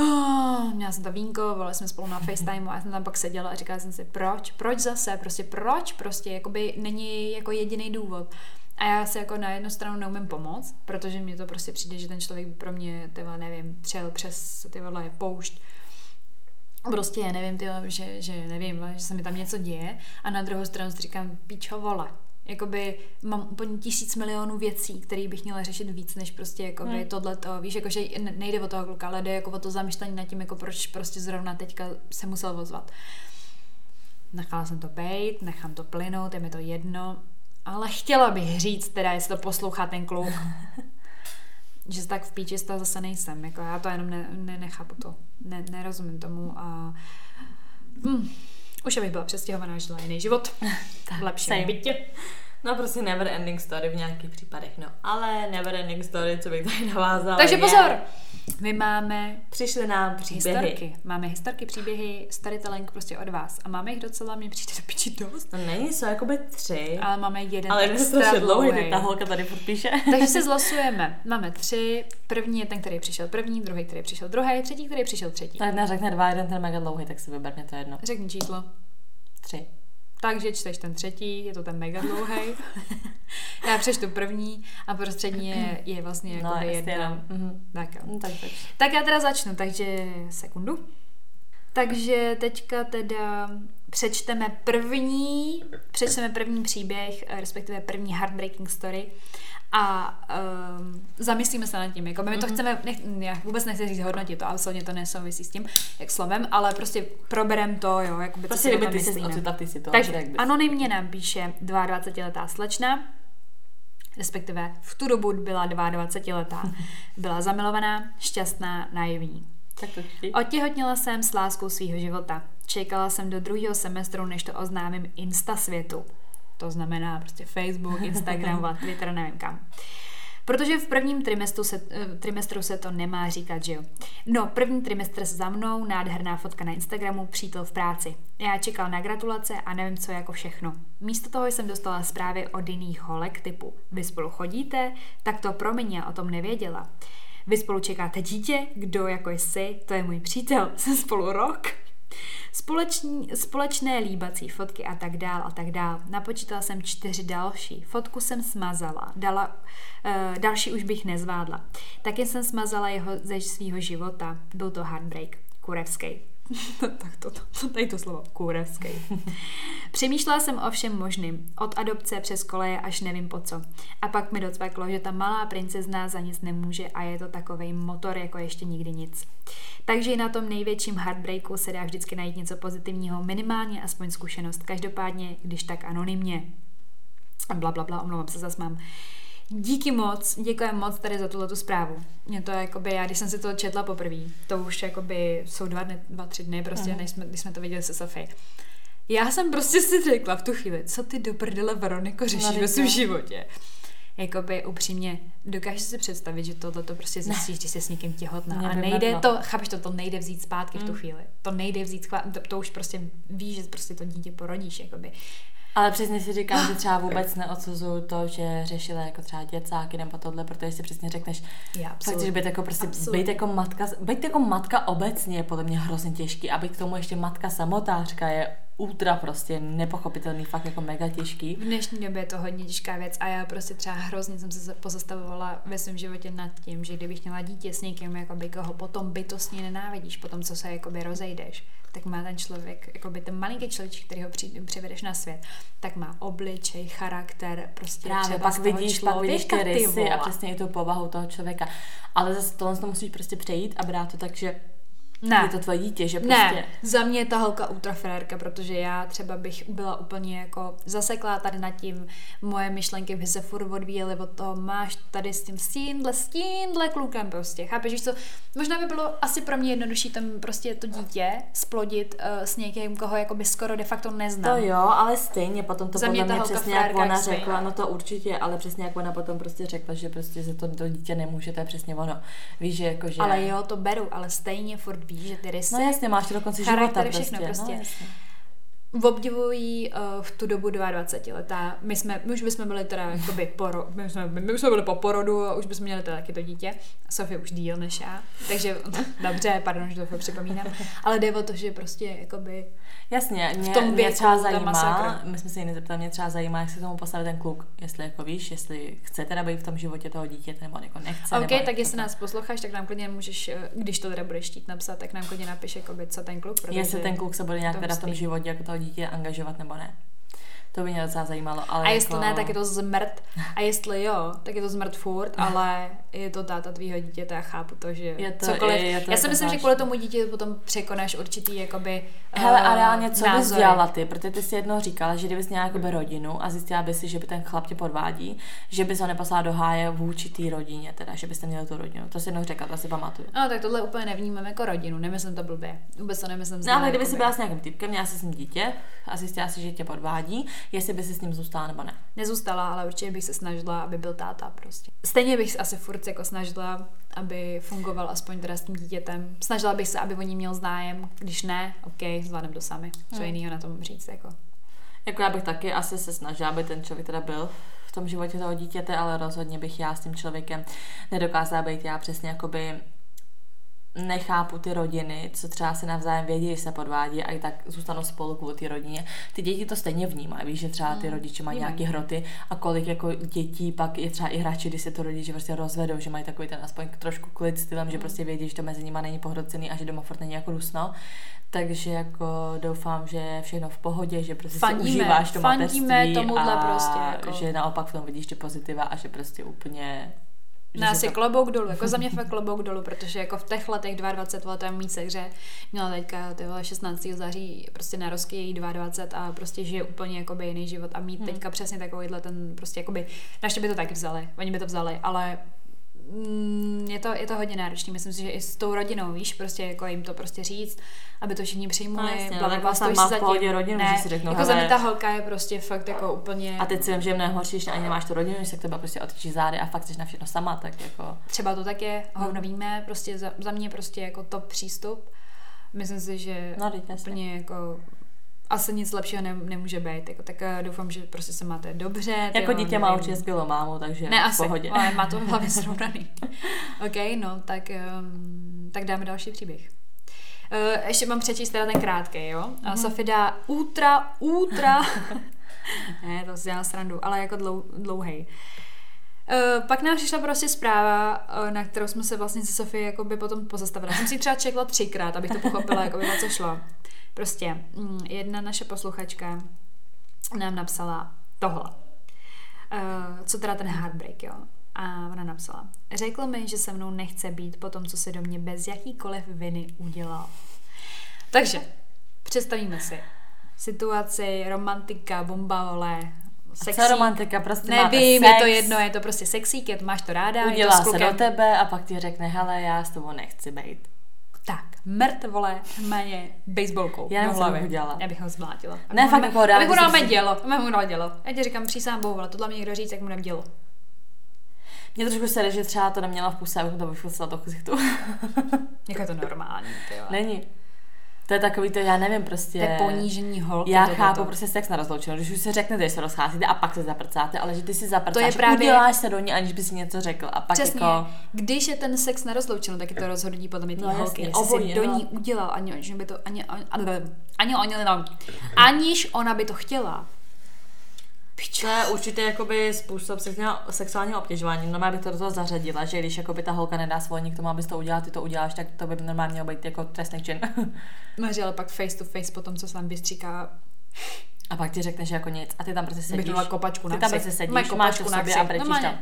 Speaker 1: Oh, měla jsem to vínko, volali jsme spolu na FaceTime a já jsem tam pak seděla a říkala jsem si, proč, proč zase, prostě proč, prostě, jakoby není jako jediný důvod. A já se jako na jednu stranu neumím pomoct, protože mi to prostě přijde, že ten člověk pro mě, ty vole, nevím, přel přes ty vole poušť. Prostě já nevím, ty, vole, že, že nevím, že se mi tam něco děje a na druhou stranu si říkám, píčo vole. Jakoby mám úplně tisíc milionů věcí, které bych měla řešit víc, než prostě jakoby hmm. tohle to, víš, jako, že ne- nejde o toho kluka, ale jde jako o to zamýšlení nad tím, jako proč prostě zrovna teďka se musel ozvat. Nechala jsem to bejt, nechám to plynout, je mi to jedno, ale chtěla bych říct, teda jestli to poslouchá ten kluk, že tak v píči z toho zase nejsem, jako já to jenom ne, ne, nechápu to, ne, nerozumím tomu a hm, už abych byla přestěhovaná, žila jiný život, v lepším
Speaker 2: same.
Speaker 1: bytě.
Speaker 2: No prostě never ending story v nějakých případech, no. Ale never ending story, co bych tady navázala,
Speaker 1: Takže
Speaker 2: je-
Speaker 1: pozor, my máme
Speaker 2: Přišly nám příběhy.
Speaker 1: historky, máme historky, příběhy, storytelling prostě od vás a máme jich docela, mě přijde do piči dost,
Speaker 2: To není, jsou jakoby tři.
Speaker 1: ale máme jeden
Speaker 2: ale jeden je strašně dlouhý, teď ta holka tady furt píše.
Speaker 1: Takže si zlosujeme. Máme tři. První je ten, který přišel první, druhý, který přišel druhý, třetí, který přišel třetí.
Speaker 2: Ta jedna řekne dva, jeden ten mega dlouhý, tak si vyber mě to jedno.
Speaker 1: Řekni číslo.
Speaker 2: Tři.
Speaker 1: Takže čteš ten třetí, je to ten mega dlouhý. Já přečtu první a prostřední je, je vlastně
Speaker 2: No,
Speaker 1: jako
Speaker 2: jestli
Speaker 1: jedna.
Speaker 2: jenom. Mhm.
Speaker 1: Tak jo.
Speaker 2: No, tak, tak.
Speaker 1: Tak já teda začnu, takže sekundu. Takže teďka teda přečteme první, přečteme první příběh, respektive první heartbreaking story a um, zamyslíme se nad tím. Jako my to
Speaker 2: Mhm.
Speaker 1: chceme, nech, já vůbec nechci říct hodnotit to, absolutně to nesouvisí s tím, jak slovem, ale prostě proberem to, jo, jakoby,
Speaker 2: Prostě
Speaker 1: si
Speaker 2: kdyby
Speaker 1: tom
Speaker 2: ty
Speaker 1: myslíme.
Speaker 2: ocitla v té situaci,
Speaker 1: Takže anonymně nám píše 22-letá slečna, respektive v tu dobu byla 22-letá. Byla zamilovaná, šťastná, naivní.
Speaker 2: Tak to čti.
Speaker 1: Otěhotněla jsem s láskou svého života. Čekala jsem do druhého semestru, než to oznámím Insta světu. To znamená prostě Facebook, Instagram, Twitter, nevím kam. Protože v prvním trimestru se, eh, trimestru se to nemá říkat, že jo. No, první trimestr za mnou, nádherná fotka na Instagramu, přítel v práci. Já čekal na gratulace a nevím co jako všechno. Místo toho jsem dostala zprávy od jiných holek typu Vy spolu chodíte? Tak to promiň, já o tom nevěděla. Vy spolu čekáte dítě, kdo jako jsi, to je můj přítel, jsem spolu rok. Společní, společné líbací fotky a tak dál a tak dál. Napočítala jsem čtyři další. Fotku jsem smazala. Dala, uh, další už bych nezvládla. Taky jsem smazala jeho ze svého života. Byl to heartbreak. Kurevský. tak to, to, to, tady to slovo, kůrevský. Přemýšlela jsem o všem možným, od adopce přes koleje až nevím po co. A pak mi docvaklo, že ta malá princezna za nic nemůže a je to takový motor jako ještě nikdy nic. Takže i na tom největším heartbreaku se dá vždycky najít něco pozitivního, minimálně aspoň zkušenost. Každopádně, když tak anonymně. Bla, bla, bla, omlouvám se, zase mám Díky moc, děkuji moc tady za tuhle zprávu. Mě to jakoby, já když jsem si to četla poprvé, to už jakoby jsou dva, dny, dva tři dny prostě, uh-huh. než jsme, když jsme to viděli se Sofie. Já jsem prostě si řekla v tu chvíli, co ty do prdele Veroniko řešíš ve svém životě. Jakoby upřímně, dokážeš si představit, že tohle to prostě zjistíš, když jsi s někým těhotná. A nejde to, chápeš to, to nejde vzít zpátky mm. v tu mm. chvíli. To nejde vzít, to, to už prostě víš, že prostě to dítě porodíš, jakoby.
Speaker 2: Ale přesně si říkám, že třeba vůbec neodsuzuju to, že řešila jako třeba děcáky nebo tohle, protože si přesně řekneš,
Speaker 1: Já,
Speaker 2: fakt, že být jako prostě být jako matka, být jako matka obecně je podle mě hrozně těžký. A být k tomu ještě matka samotářka je ultra prostě nepochopitelný, fakt jako mega těžký.
Speaker 1: V dnešní době je to hodně těžká věc a já prostě třeba hrozně jsem se pozastavovala ve svém životě nad tím, že kdybych měla dítě s někým, jakoby, koho potom bytostně nenávidíš, potom co se jakoby rozejdeš, tak má ten člověk, jako by ten malinký člověk, který ho při, přivedeš na svět, tak má obličej, charakter, prostě
Speaker 2: Právě,
Speaker 1: třeba
Speaker 2: pak vidíš, pak vidíš ty rysy a přesně i tu povahu toho člověka. Ale zase tohle to musíš prostě přejít a brát to tak, že ne. Je to tvoje dítě, že prostě...
Speaker 1: Ne, za mě je ta holka ultrafrérka, protože já třeba bych byla úplně jako zaseklá tady nad tím, moje myšlenky by se furt odvíjely od toho, máš tady s tím, s tímhle, s tímhle klukem prostě, chápeš, co? Možná by bylo asi pro mě jednodušší tam prostě to dítě splodit uh, s někým, koho jako by skoro de facto neznám.
Speaker 2: To jo, ale stejně potom to za mě, mě přesně jak ona řekla, no to určitě, ale přesně jak ona potom prostě řekla, že prostě se to, to dítě nemůže, to je přesně ono. Víš, že jako, že...
Speaker 1: Ale jo, to beru, ale stejně furt víš, že ty rysy,
Speaker 2: no jasně, máš to do konce života prostě. prostě. No,
Speaker 1: jasně obdivují uh, v tu dobu 22 letá. My jsme, my už bychom byli teda jakoby poro, my jsme, my jsme byli po porodu a už bychom měli teda taky to dítě. Sofie už díl než já. Takže dobře, pardon, že to připomínám. Ale jde o to, že prostě jakoby
Speaker 2: Jasně, mě, v tom mě třeba zajímá, my jsme se jiný zeptali, mě třeba zajímá, jak se tomu postavit ten kluk, jestli jako víš, jestli chce teda být v tom životě toho dítěte, nebo jako nechce.
Speaker 1: OK,
Speaker 2: nebo
Speaker 1: tak jestli nás posloucháš, tak nám klidně můžeš, eh, když to teda budeš chtít napsat, tak nám klidně napiš, jakoby, co ten kluk.
Speaker 2: Jestli ten kluk se bude nějak teda v tom životě jako toho dítě angažovat nebo ne. To by mě docela zajímalo. Ale
Speaker 1: a jestli jako... ne, tak je to zmrt. A jestli jo, tak je to zmrt furt, ale je to táta tvýho dítěte a chápu to, že je to, cokoliv. Je, je to já si myslím, že kvůli tomu dítě potom překonáš určitý jakoby
Speaker 2: Hele, a reálně co názory. bys dělala ty? Protože ty jsi jednou říkala, že kdybys měla jakoby rodinu a zjistila bys si, že by ten chlap tě podvádí, že bys ho neposlala do háje vůči té rodině, teda, že byste měli tu rodinu. To si jednou řekla, to si pamatuju.
Speaker 1: No, tak tohle úplně nevnímám jako rodinu, nemyslím to blbě. Vůbec to nemyslím.
Speaker 2: No, ale kdyby si byla s nějakým typkem, měla si s ním dítě a zjistila si, že tě podvádí, jestli by si s ním zůstala nebo ne.
Speaker 1: Nezůstala, ale určitě bych se snažila, aby byl táta prostě. Stejně bych se asi furt jako snažila, aby fungoval aspoň teda s tím dítětem. Snažila bych se, aby o ní měl zájem. Když ne, OK, zvládnem to sami. Co hmm. jiného na tom říct, jako.
Speaker 2: Jako já bych taky asi se snažila, aby ten člověk teda byl v tom životě toho dítěte, ale rozhodně bych já s tím člověkem nedokázala být já přesně jakoby nechápu ty rodiny, co třeba se navzájem vědí, že se podvádí a i tak zůstanou spolu kvůli ty rodině. Ty děti to stejně vnímají, víš, že třeba ty mm, rodiče mají nějaké hroty a kolik jako dětí pak je třeba i hráči, když se to rodiče prostě rozvedou, že mají takový ten aspoň trošku klid stylem, mm. že prostě vědí, že to mezi nimi není pohrocený a že doma furt není jako dusno. Takže jako doufám, že je všechno v pohodě, že prostě fandíme, si užíváš to mateřství
Speaker 1: tomuhle a prostě jako...
Speaker 2: že naopak v tom vidíš ty pozitiva a že prostě úplně
Speaker 1: Nás je to... klobouk dolů, jako za mě fakt klobouk dolů, protože jako v těch letech 22 letém mít hře měla teďka ty 16. září prostě narozky její 22 a prostě žije úplně jakoby jiný život a mít hmm. teďka přesně takovýhle ten prostě jakoby, naště by to tak vzali, oni by to vzali, ale je to, je to hodně náročné. Myslím si, že i s tou rodinou, víš, prostě jako jim to prostě říct, aby to všichni přijmuli. No,
Speaker 2: jasně, ale jako sama v pohodě rodinu, ne, že si řeknu,
Speaker 1: jako za mě ta holka je prostě fakt jako úplně...
Speaker 2: A teď si vím, že je mnohem horší, že ani nemáš tu rodinu, že se k tebe prostě otočí zády a fakt jsi na všechno sama, tak jako...
Speaker 1: Třeba to tak je, hovno víme, prostě za, za mě prostě jako top přístup. Myslím si, že
Speaker 2: no,
Speaker 1: úplně jako asi nic lepšího ne, nemůže být. Jako, tak uh, doufám, že prostě se máte dobře.
Speaker 2: Jako dítě má určitě skvělou mámu, takže
Speaker 1: Ne,
Speaker 2: v
Speaker 1: asi,
Speaker 2: pohodě.
Speaker 1: ale má to v hlavě srovnaný. OK, no, tak, um, tak dáme další příběh. Uh, ještě mám přečíst teda ten krátký, jo? A Sofie dá ultra, ultra, ne, to si dělám srandu, ale jako dlou, dlouhej. Uh, pak nám přišla prostě zpráva, uh, na kterou jsme se vlastně se Sofie jakoby potom pozastavili. Já jsem si třeba čekla třikrát, abych to pochopila, jakoby na co šlo. Prostě mm, jedna naše posluchačka nám napsala tohle. Uh, co teda ten heartbreak, jo? A ona napsala, řekl mi, že se mnou nechce být po tom, co se do mě bez jakýkoliv viny udělal. Takže, představíme si situaci, romantika, bomba, vole, sexy.
Speaker 2: co romantika, prostě máte
Speaker 1: Nevím,
Speaker 2: sex,
Speaker 1: je to jedno, je to prostě sexík, je to, máš to ráda, je
Speaker 2: udělá
Speaker 1: to s
Speaker 2: se do tebe a pak ti řekne, hele, já s tebou nechci být.
Speaker 1: Tak, mrtvole, méně baseballkou
Speaker 2: Já
Speaker 1: do hlavy.
Speaker 2: udělala.
Speaker 1: Já bych ho zblátila.
Speaker 2: Ne,
Speaker 1: Abych
Speaker 2: fakt
Speaker 1: mu-
Speaker 2: jako rád,
Speaker 1: Abych mu dala dělo, abych mu dala dělo. Já ti říkám, přísám bohu, ale tohle mi někdo říct, jak mu dám dělo.
Speaker 2: Mě trošku sere, že třeba to neměla v puse, abych to vyfusila do ksichtu.
Speaker 1: Jak je to normální, ty.
Speaker 2: Není. To je takový to, já nevím, prostě...
Speaker 1: To je ponížení holky.
Speaker 2: Já
Speaker 1: tohleto.
Speaker 2: chápu prostě sex na rozloučenou, když už se řeknete, že se rozcházíte a pak se zaprcáte, ale že ty si zaprcáš,
Speaker 1: To je právě-
Speaker 2: uděláš se do ní, aniž by si něco řekl a pak
Speaker 1: Přesně,
Speaker 2: jako...
Speaker 1: když je ten sex na rozloučenou, tak je to rozhodnutí podle mě té
Speaker 2: No
Speaker 1: holky.
Speaker 2: jasně, obojí,
Speaker 1: si do
Speaker 2: no.
Speaker 1: ní udělal, ani, že by to, ani, ani, ani, ani, ani, aniž ona by to chtěla. Pičo.
Speaker 2: To je určitě jakoby způsob sexuálního, obtěžování. Normálně bych to do toho zařadila, že když jakoby ta holka nedá svolení k tomu, abys to udělal, ty to uděláš, tak to by normálně mělo být jako trestný čin.
Speaker 1: Maři, ale pak face to face po tom, co se tam bystříká,
Speaker 2: a pak ti řekneš jako nic a ty tam prostě
Speaker 1: bych
Speaker 2: sedíš.
Speaker 1: dala kopačku na
Speaker 2: Ty tam prostě sedíš, máš
Speaker 1: kopačku
Speaker 2: v
Speaker 1: na
Speaker 2: sobě a brečíš tam.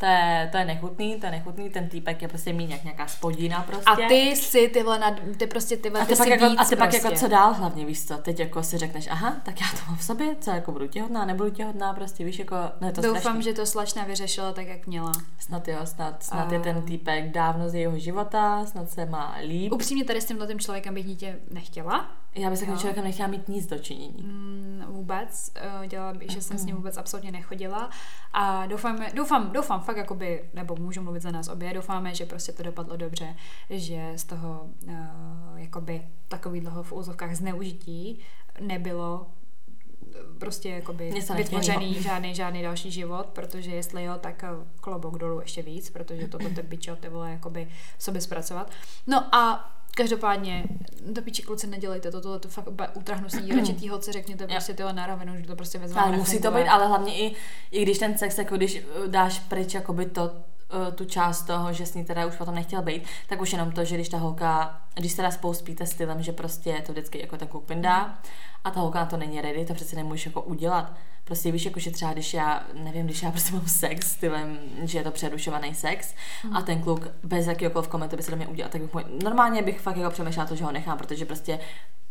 Speaker 2: To je, to je nechutný, to je nechutný, ten týpek je prostě mít jak nějaká spodina prostě.
Speaker 1: A ty si tyhle, nad, ty prostě tyhle,
Speaker 2: a
Speaker 1: ty,
Speaker 2: ty, pak jako, a ty pak
Speaker 1: prostě.
Speaker 2: jako co dál hlavně, víš co, teď jako si řekneš, aha, tak já to mám v sobě, co jako budu těhotná, nebudu těhotná, prostě víš, jako, no je to
Speaker 1: Doufám,
Speaker 2: strašný.
Speaker 1: že to slečna vyřešila tak, jak měla.
Speaker 2: Snad jo, snad, snad
Speaker 1: A-
Speaker 2: je ten týpek dávno z jeho života, snad se má líp.
Speaker 1: Upřímně tady s tímhle tím člověkem bych dítě nechtěla.
Speaker 2: Já bych s takovým
Speaker 1: Jo.
Speaker 2: člověkem nechtěla mít nic dočinění.
Speaker 1: Mm, vůbec. eh, Dělala bych, že jsem s ním vůbec absolutně nechodila. A doufám, doufám, doufám fakt, jakoby, nebo můžu mluvit za nás obě, doufáme, že prostě to dopadlo dobře, že z toho uh, jakoby takový dlouho v úzovkách zneužití nebylo prostě jakoby vytvořený žádný, žádný další život, protože jestli jo, tak eh, klobouk dolů ještě víc, protože toto ty bičo ty vole jakoby sobě zpracovat. No a Každopádně, do piči kluci nedělejte to, tohle to fakt úplně utrhnusí, radši tý holce řekněte prostě tyhle na rovinu, že to prostě vezme.
Speaker 2: Ale musí to být, ale hlavně i, i když ten sex, jako když eh, dáš pryč jakoby to, tu část toho, že s ní teda už potom nechtěl být, tak už jenom to, že když ta holka, když teda spolu spíte stylem, že prostě to vždycky jako ten vyndá a ta holka na to není ready, to přece nemůžeš jako udělat. Prostě víš, jako že třeba když já, nevím, když já prostě mám sex stylem, že je to přerušovaný sex a ten kluk bez jakýkoliv komentu by se do mě udělal, tak bych normálně bych fakt jako přemýšlela to, že ho nechám, protože prostě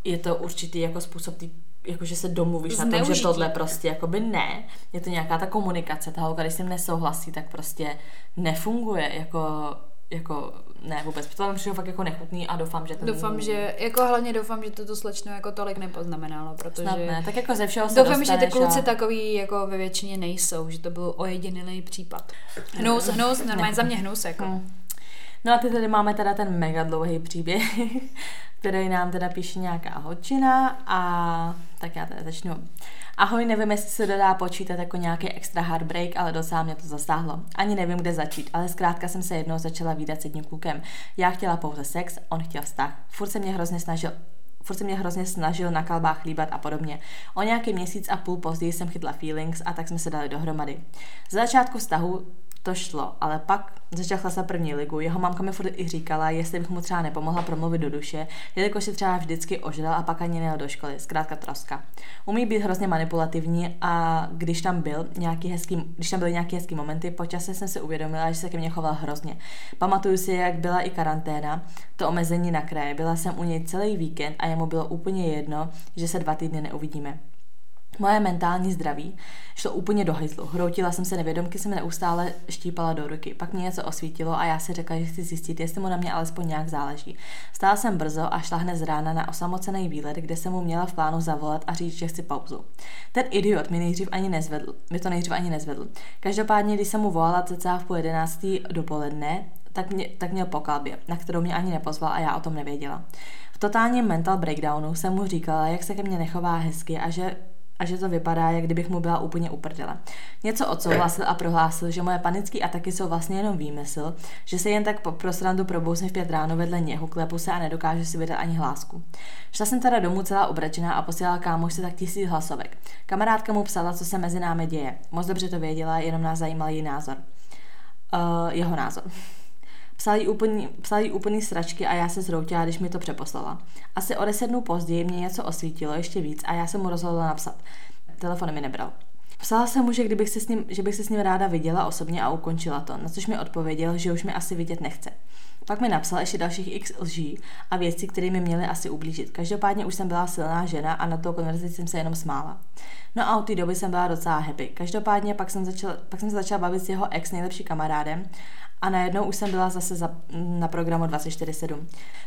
Speaker 2: je to určitý jako způsob tý, jako že se domluvíš na tom, že
Speaker 1: Zneužití.
Speaker 2: tohle prostě jakoby ne. Je to nějaká ta komunikace, ta holka, když s tím nesouhlasí, tak prostě nefunguje jako, jako ne vůbec. To přijde fakt jako nechutný a doufám, že ten...
Speaker 1: Doufám, že, jako hlavně doufám, že to tu slečnu jako tolik nepoznamenalo, protože...
Speaker 2: Snad ne. Tak jako ze všeho se
Speaker 1: Doufám, že ty kluci
Speaker 2: a...
Speaker 1: takový jako ve většině nejsou, že to byl ojedinělý případ. Hnus, hnus, normálně za mě hnus, jako.
Speaker 2: Hmm. No a ty tady máme teda ten mega dlouhý příběh, který nám teda píše nějaká holčina a tak já teda začnu. Ahoj, nevím, jestli se to dá počítat jako nějaký extra heartbreak, ale docela mě to zasáhlo. Ani nevím, kde začít, ale zkrátka jsem se jednou začala výdat s jedním klukem. Já chtěla pouze sex, on chtěl vztah. Furt se mě hrozně snažil furt se mě hrozně snažil na kalbách líbat a podobně. O nějaký měsíc a půl později jsem chytla feelings a tak jsme se dali dohromady. Za začátku vztahu to šlo, ale pak začal chlasa první ligu. Jeho mamka mi furt i říkala, jestli bych mu třeba nepomohla promluvit do duše, jelikož se třeba vždycky ožral a pak ani nejel do školy. Zkrátka troska. Umí být hrozně manipulativní a když tam byl nějaký hezký, když tam byly nějaké hezký momenty, po čase jsem si uvědomila, že se ke mně choval hrozně. Pamatuju si, jak byla i karanténa, to omezení na kraje. Byla jsem u něj celý víkend a jemu bylo úplně jedno, že se dva týdny neuvidíme. Moje mentální zdraví šlo úplně do hajzlu. Hroutila jsem se nevědomky, jsem neustále štípala do ruky. Pak mě něco osvítilo a já si řekla, že chci zjistit, jestli mu na mě alespoň nějak záleží. Stála jsem brzo a šla hned z rána na osamocený výlet, kde jsem mu měla v plánu zavolat a říct, že chci pauzu. Ten idiot mi nejdřív ani nezvedl. Mi to nejdřív ani nezvedl. Každopádně, když jsem mu volala cca v půl jedenáctý dopoledne, tak, mě, tak měl po kalbě, na kterou mě ani nepozval a já o tom nevěděla. V totálním mental breakdownu jsem mu říkala, jak se ke mně nechová hezky a že a že to vypadá, jak kdybych mu byla úplně uprdela. Něco odsouhlasil a prohlásil, že moje panické ataky jsou vlastně jenom výmysl, že se jen tak po prosrandu probouzím v pět ráno vedle něho, klepu se a nedokážu si vydat ani hlásku. Šla jsem teda domů celá obračená a posílala kámošce tak tisíc hlasovek. Kamarádka mu psala, co se mezi námi děje. Moc dobře to věděla, jenom nás zajímal její názor. Uh, jeho názor. Psal jí, úplný, psal jí úplný sračky a já se zhroutila, když mi to přeposlala. Asi o deset dnů později mě něco osvítilo ještě víc a já jsem mu rozhodla napsat. Telefon mi nebral. Psala jsem mu, že, kdybych se s ním, že bych se s ním ráda viděla osobně a ukončila to, na což mi odpověděl, že už mi asi vidět nechce. Pak mi napsal ještě dalších x lží a věcí, které mi měly asi ublížit. Každopádně už jsem byla silná žena a na to konverzaci jsem se jenom smála. No a od té doby jsem byla docela happy. Každopádně pak jsem, začala, pak jsem se začala bavit s jeho ex nejlepší kamarádem a najednou už jsem byla zase za, na programu 24-7.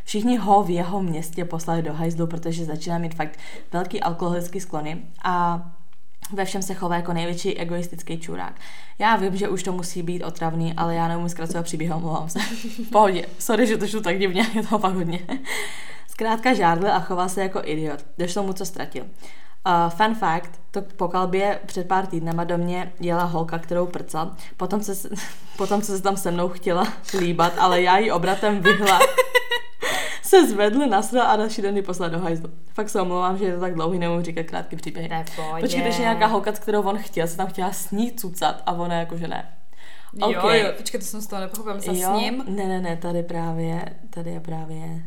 Speaker 2: Všichni ho v jeho městě poslali do hajzlu, protože začíná mít fakt velký alkoholický sklony a ve všem se chová jako největší egoistický čurák. Já vím, že už to musí být otravný, ale já neumím zkracovat příběh, omlouvám se. Pohodě, sorry, že to šlo tak divně, je to fakt hodně. Zkrátka žádl a choval se jako idiot. Došlo mu, co ztratil. Uh, fun fact, to po kalbě před pár týdnama do mě jela holka, kterou prcal, potom, se, potom se tam se mnou chtěla líbat, ale já ji obratem vyhla. se zvedl, nasral a další den ji poslal do hajzlu. Fakt se omlouvám, že je to tak dlouhý, nemůžu říkat krátký příběh. Počkej, že nějaká holka, kterou on chtěl, se tam chtěla s ní cucat a ona jako, že ne.
Speaker 1: Okay. Jo, jo, počkej, to jsem z toho nepochopila, s ním?
Speaker 2: Ne, ne, ne, tady právě, tady je právě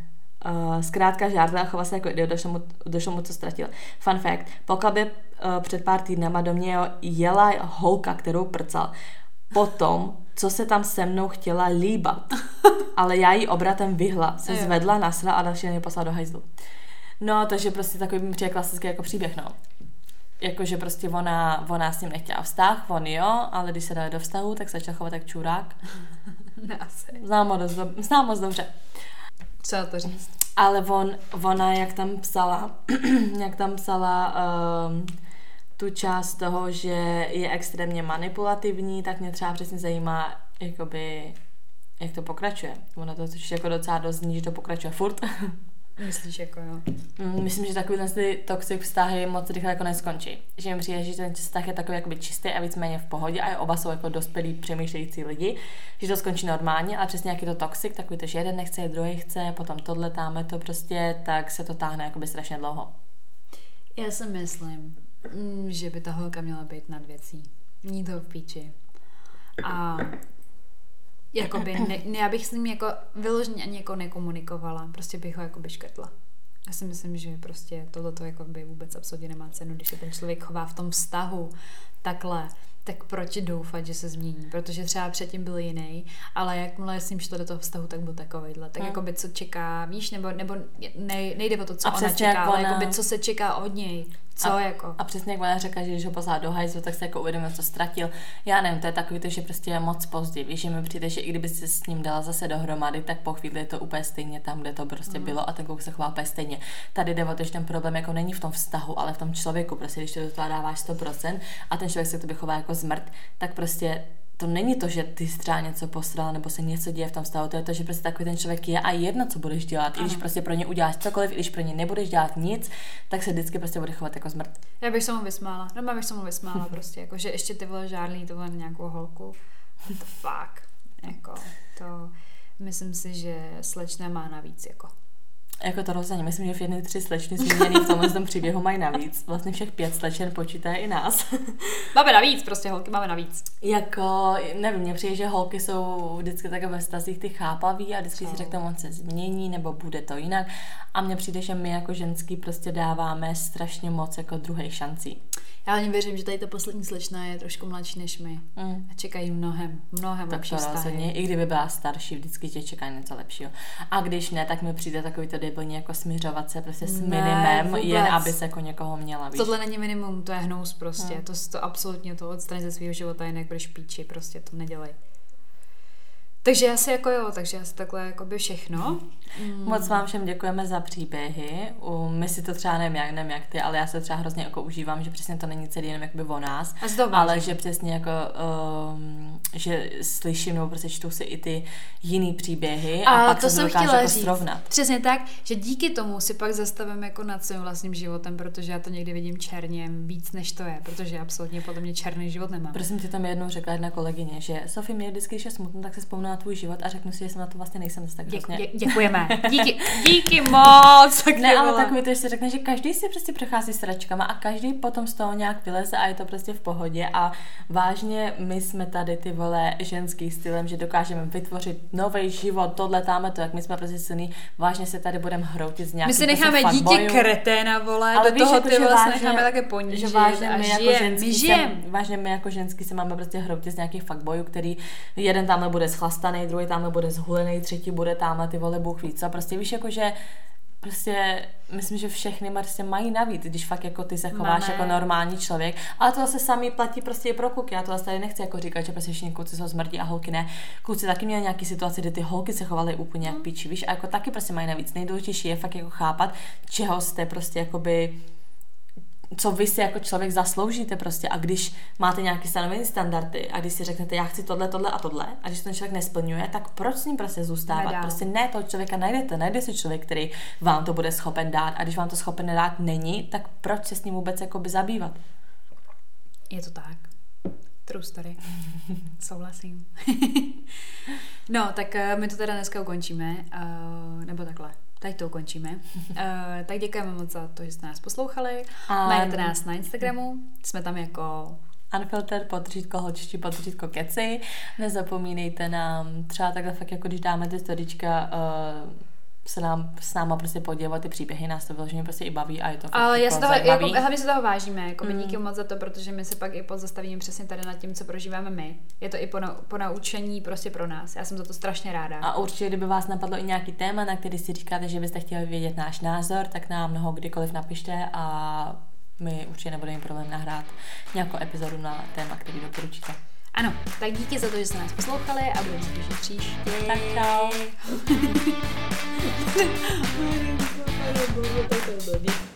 Speaker 2: Uh, zkrátka žádla a choval se jako idiot, došlo mu, došlo mu, co ztratil. Fun fact, po klubě uh, před pár týdnama do mě jela holka, kterou prcal. Potom, co se tam se mnou chtěla líbat, ale já jí obratem vyhla, se zvedla, nasla a další mě poslala do hajzlu. No, takže prostě takový mi přijde klasický jako příběh, no. Jakože prostě ona, ona s ním nechtěla vztah, on jo, ale když se dali do vztahu, tak se začal chovat jak čurák. Znám moc, znám moc dobře.
Speaker 1: Co to říct?
Speaker 2: Ale on, ona, jak tam psala, jak tam psala um, tu část toho, že je extrémně manipulativní, tak mě třeba přesně zajímá, jakoby, jak to pokračuje. Ono to jako docela dost zní, že to pokračuje furt.
Speaker 1: Myslíš jako jo?
Speaker 2: Mm, myslím, že takový ty toxic vztahy moc rychle jako neskončí. Že mi přijde, že ten vztah je takový jakoby čistý a víceméně v pohodě a oba jsou jako dospělí přemýšlející lidi, že to skončí normálně, ale přesně jaký to toxic, takový to, že jeden nechce, druhý chce, potom tohle táme to prostě, tak se to táhne jakoby strašně dlouho.
Speaker 1: Já si myslím, mm, že by ta holka měla být nad věcí. Ní to v píči. A Jakoby, ne, ne, já bych s ním jako vyloženě ani jako nekomunikovala, prostě bych ho jako by škrtla. Já si myslím, že prostě tohleto jako by vůbec absolutně nemá cenu, když se ten člověk chová v tom vztahu takhle, tak proč doufat, že se změní? Protože třeba předtím byl jiný, ale jakmile s ním šlo do toho vztahu, tak byl takovýhle. Tak hmm. jako by co čeká, víš, nebo, nebo ne, nejde o to, co a ona čeká, ale ona... jako by co se čeká od něj. Co
Speaker 2: a,
Speaker 1: jako?
Speaker 2: A přesně jak ona řekla, že když ho poslala do hajzlu, tak se jako uvědomil, co ztratil. Já nevím, to je takový to, že prostě je moc pozdě. Víš, že mi přijde, že i kdyby se s ním dala zase dohromady, tak po chvíli je to úplně stejně tam, kde to prostě mm. bylo a ten kluk se chová úplně stejně. Tady jde o to, že ten problém jako není v tom vztahu, ale v tom člověku. Prostě když to do toho dáváš 100% a ten člověk se tobě chová jako zmrt, tak prostě to není to, že ty třeba něco posral nebo se něco děje v tom stavu, to je to, že prostě takový ten člověk je a jedno, co budeš dělat. I když prostě pro ně uděláš cokoliv, i když pro ně nebudeš dělat nic, tak se vždycky prostě bude chovat jako zmrt.
Speaker 1: Já bych se mu vysmála. No, bych se mu vysmála prostě, jako, že ještě ty vole žádný to nějakou holku. What the fuck. Jako, to myslím si, že slečna má navíc, jako.
Speaker 2: Jako to rozhodně, myslím, že v jedné tři slečny zmíněný v tomhle tom příběhu mají navíc. Vlastně všech pět slečen počítají i nás.
Speaker 1: máme navíc, prostě holky máme navíc.
Speaker 2: Jako, nevím, mně přijde, že holky jsou vždycky také ve stazích ty chápaví a vždycky si řeknou, on se změní nebo bude to jinak. A mně přijde, že my jako ženský prostě dáváme strašně moc jako druhé šancí.
Speaker 1: Já ani věřím, že tady ta poslední slečna je trošku mladší než my. Mm. A čekají mnohem, mnohem tak lepší vztahy.
Speaker 2: I kdyby byla starší, vždycky tě čeká něco lepšího. A když ne, tak mi přijde takový to debilní jako směřovat se prostě s ne, minimem, vůbec. jen aby se jako někoho měla. Víš?
Speaker 1: Tohle není minimum, to je hnous prostě. Mm. To, to absolutně to odstraň ze svého života, jinak budeš píči, prostě to nedělej. Takže asi jako jo, takže asi takhle jako by všechno.
Speaker 2: Mm. Moc vám všem děkujeme za příběhy. U, my si to třeba nevím jak, nevím jak ty, ale já se třeba hrozně jako užívám, že přesně to není celý jenom jakoby o nás, ale že přesně jako, um, že slyším nebo prostě čtu si i ty jiný příběhy a, a pak to jsem chtěla jako říct. Srovnat.
Speaker 1: Přesně tak, že díky tomu si pak zastavím jako nad svým vlastním životem, protože já to někdy vidím černě víc než to je, protože absolutně podle mě černý život nemám.
Speaker 2: Prosím ti tam jednou řekla jedna kolegyně, že Sofie, mě vždycky, když je smutno, tak se vzpomíná na tvůj život a řeknu si, že jsem na to vlastně nejsem tak
Speaker 1: Děk, dě, Děkujeme. Díky, díky moc.
Speaker 2: Tak ne, ale takový to, že si řekne, že každý si prostě prochází sračkama a každý potom z toho nějak vyleze a je to prostě v pohodě. A vážně my jsme tady ty vole ženský stylem, že dokážeme vytvořit nový život, tohle táme to, jak my jsme prostě silný, vážně se tady budeme hroutit z nějakých
Speaker 1: My si prostě necháme dítě kreténa, vole, ale do víš, toho jako, ty vlastně necháme také ponížit že vážně my jako ženský
Speaker 2: se, vážně my jako ženský se máme prostě hroutit z nějakých fuckboyů, který jeden tamhle bude schlastaný, druhý tamhle bude zhulený, třetí bude tamhle ty vole bůh víc. A prostě víš, jako že prostě myslím, že všechny prostě mají navíc, když fakt jako ty se chováš Máme. jako normální člověk. Ale to zase sami platí prostě i pro kluky. Já to zase tady nechci jako říkat, že prostě všichni kluci jsou smrti a holky ne. Kluci taky měli nějaký situace, kdy ty holky se chovaly úplně jak mm. píči, víš, a jako taky prostě mají navíc. Nejdůležitější je fakt jako chápat, čeho jste prostě jakoby co vy si jako člověk zasloužíte prostě a když máte nějaké stanovené standardy a když si řeknete, já chci tohle, tohle a tohle a když ten člověk nesplňuje, tak proč s ním prostě zůstávat? Nedá. Prostě ne, toho člověka najdete, najde si člověk, který vám to bude schopen dát a když vám to schopen dát není, tak proč se s ním vůbec jakoby zabývat?
Speaker 1: Je to tak. True story. Souhlasím. no, tak uh, my to teda dneska ukončíme, uh, nebo takhle tady to ukončíme. Uh, tak děkujeme moc za to, že jste nás poslouchali. A... Najdete nás na Instagramu, jsme tam jako
Speaker 2: Unfiltered, podřídko holčičí, podřídko keci. Nezapomínejte nám třeba takhle fakt, jako když dáme ty storička uh, se nám s náma prostě podívat ty příběhy, nás to vyloženě prostě i baví a je to
Speaker 1: Ale já se toho, jako, hlavně se toho vážíme, jako mm. díky moc za to, protože my se pak i pozastavíme přesně tady nad tím, co prožíváme my. Je to i po, po naučení prostě pro nás. Já jsem za to strašně ráda.
Speaker 2: A určitě, kdyby vás napadlo i nějaký téma, na který si říkáte, že byste chtěli vědět náš názor, tak nám mnoho kdykoliv napište a my určitě nebudeme problém nahrát nějakou epizodu na téma, který doporučíte.
Speaker 1: Ano, tak díky za to, že jste nás poslouchali a budeme se těšit příště.
Speaker 2: Tak čau.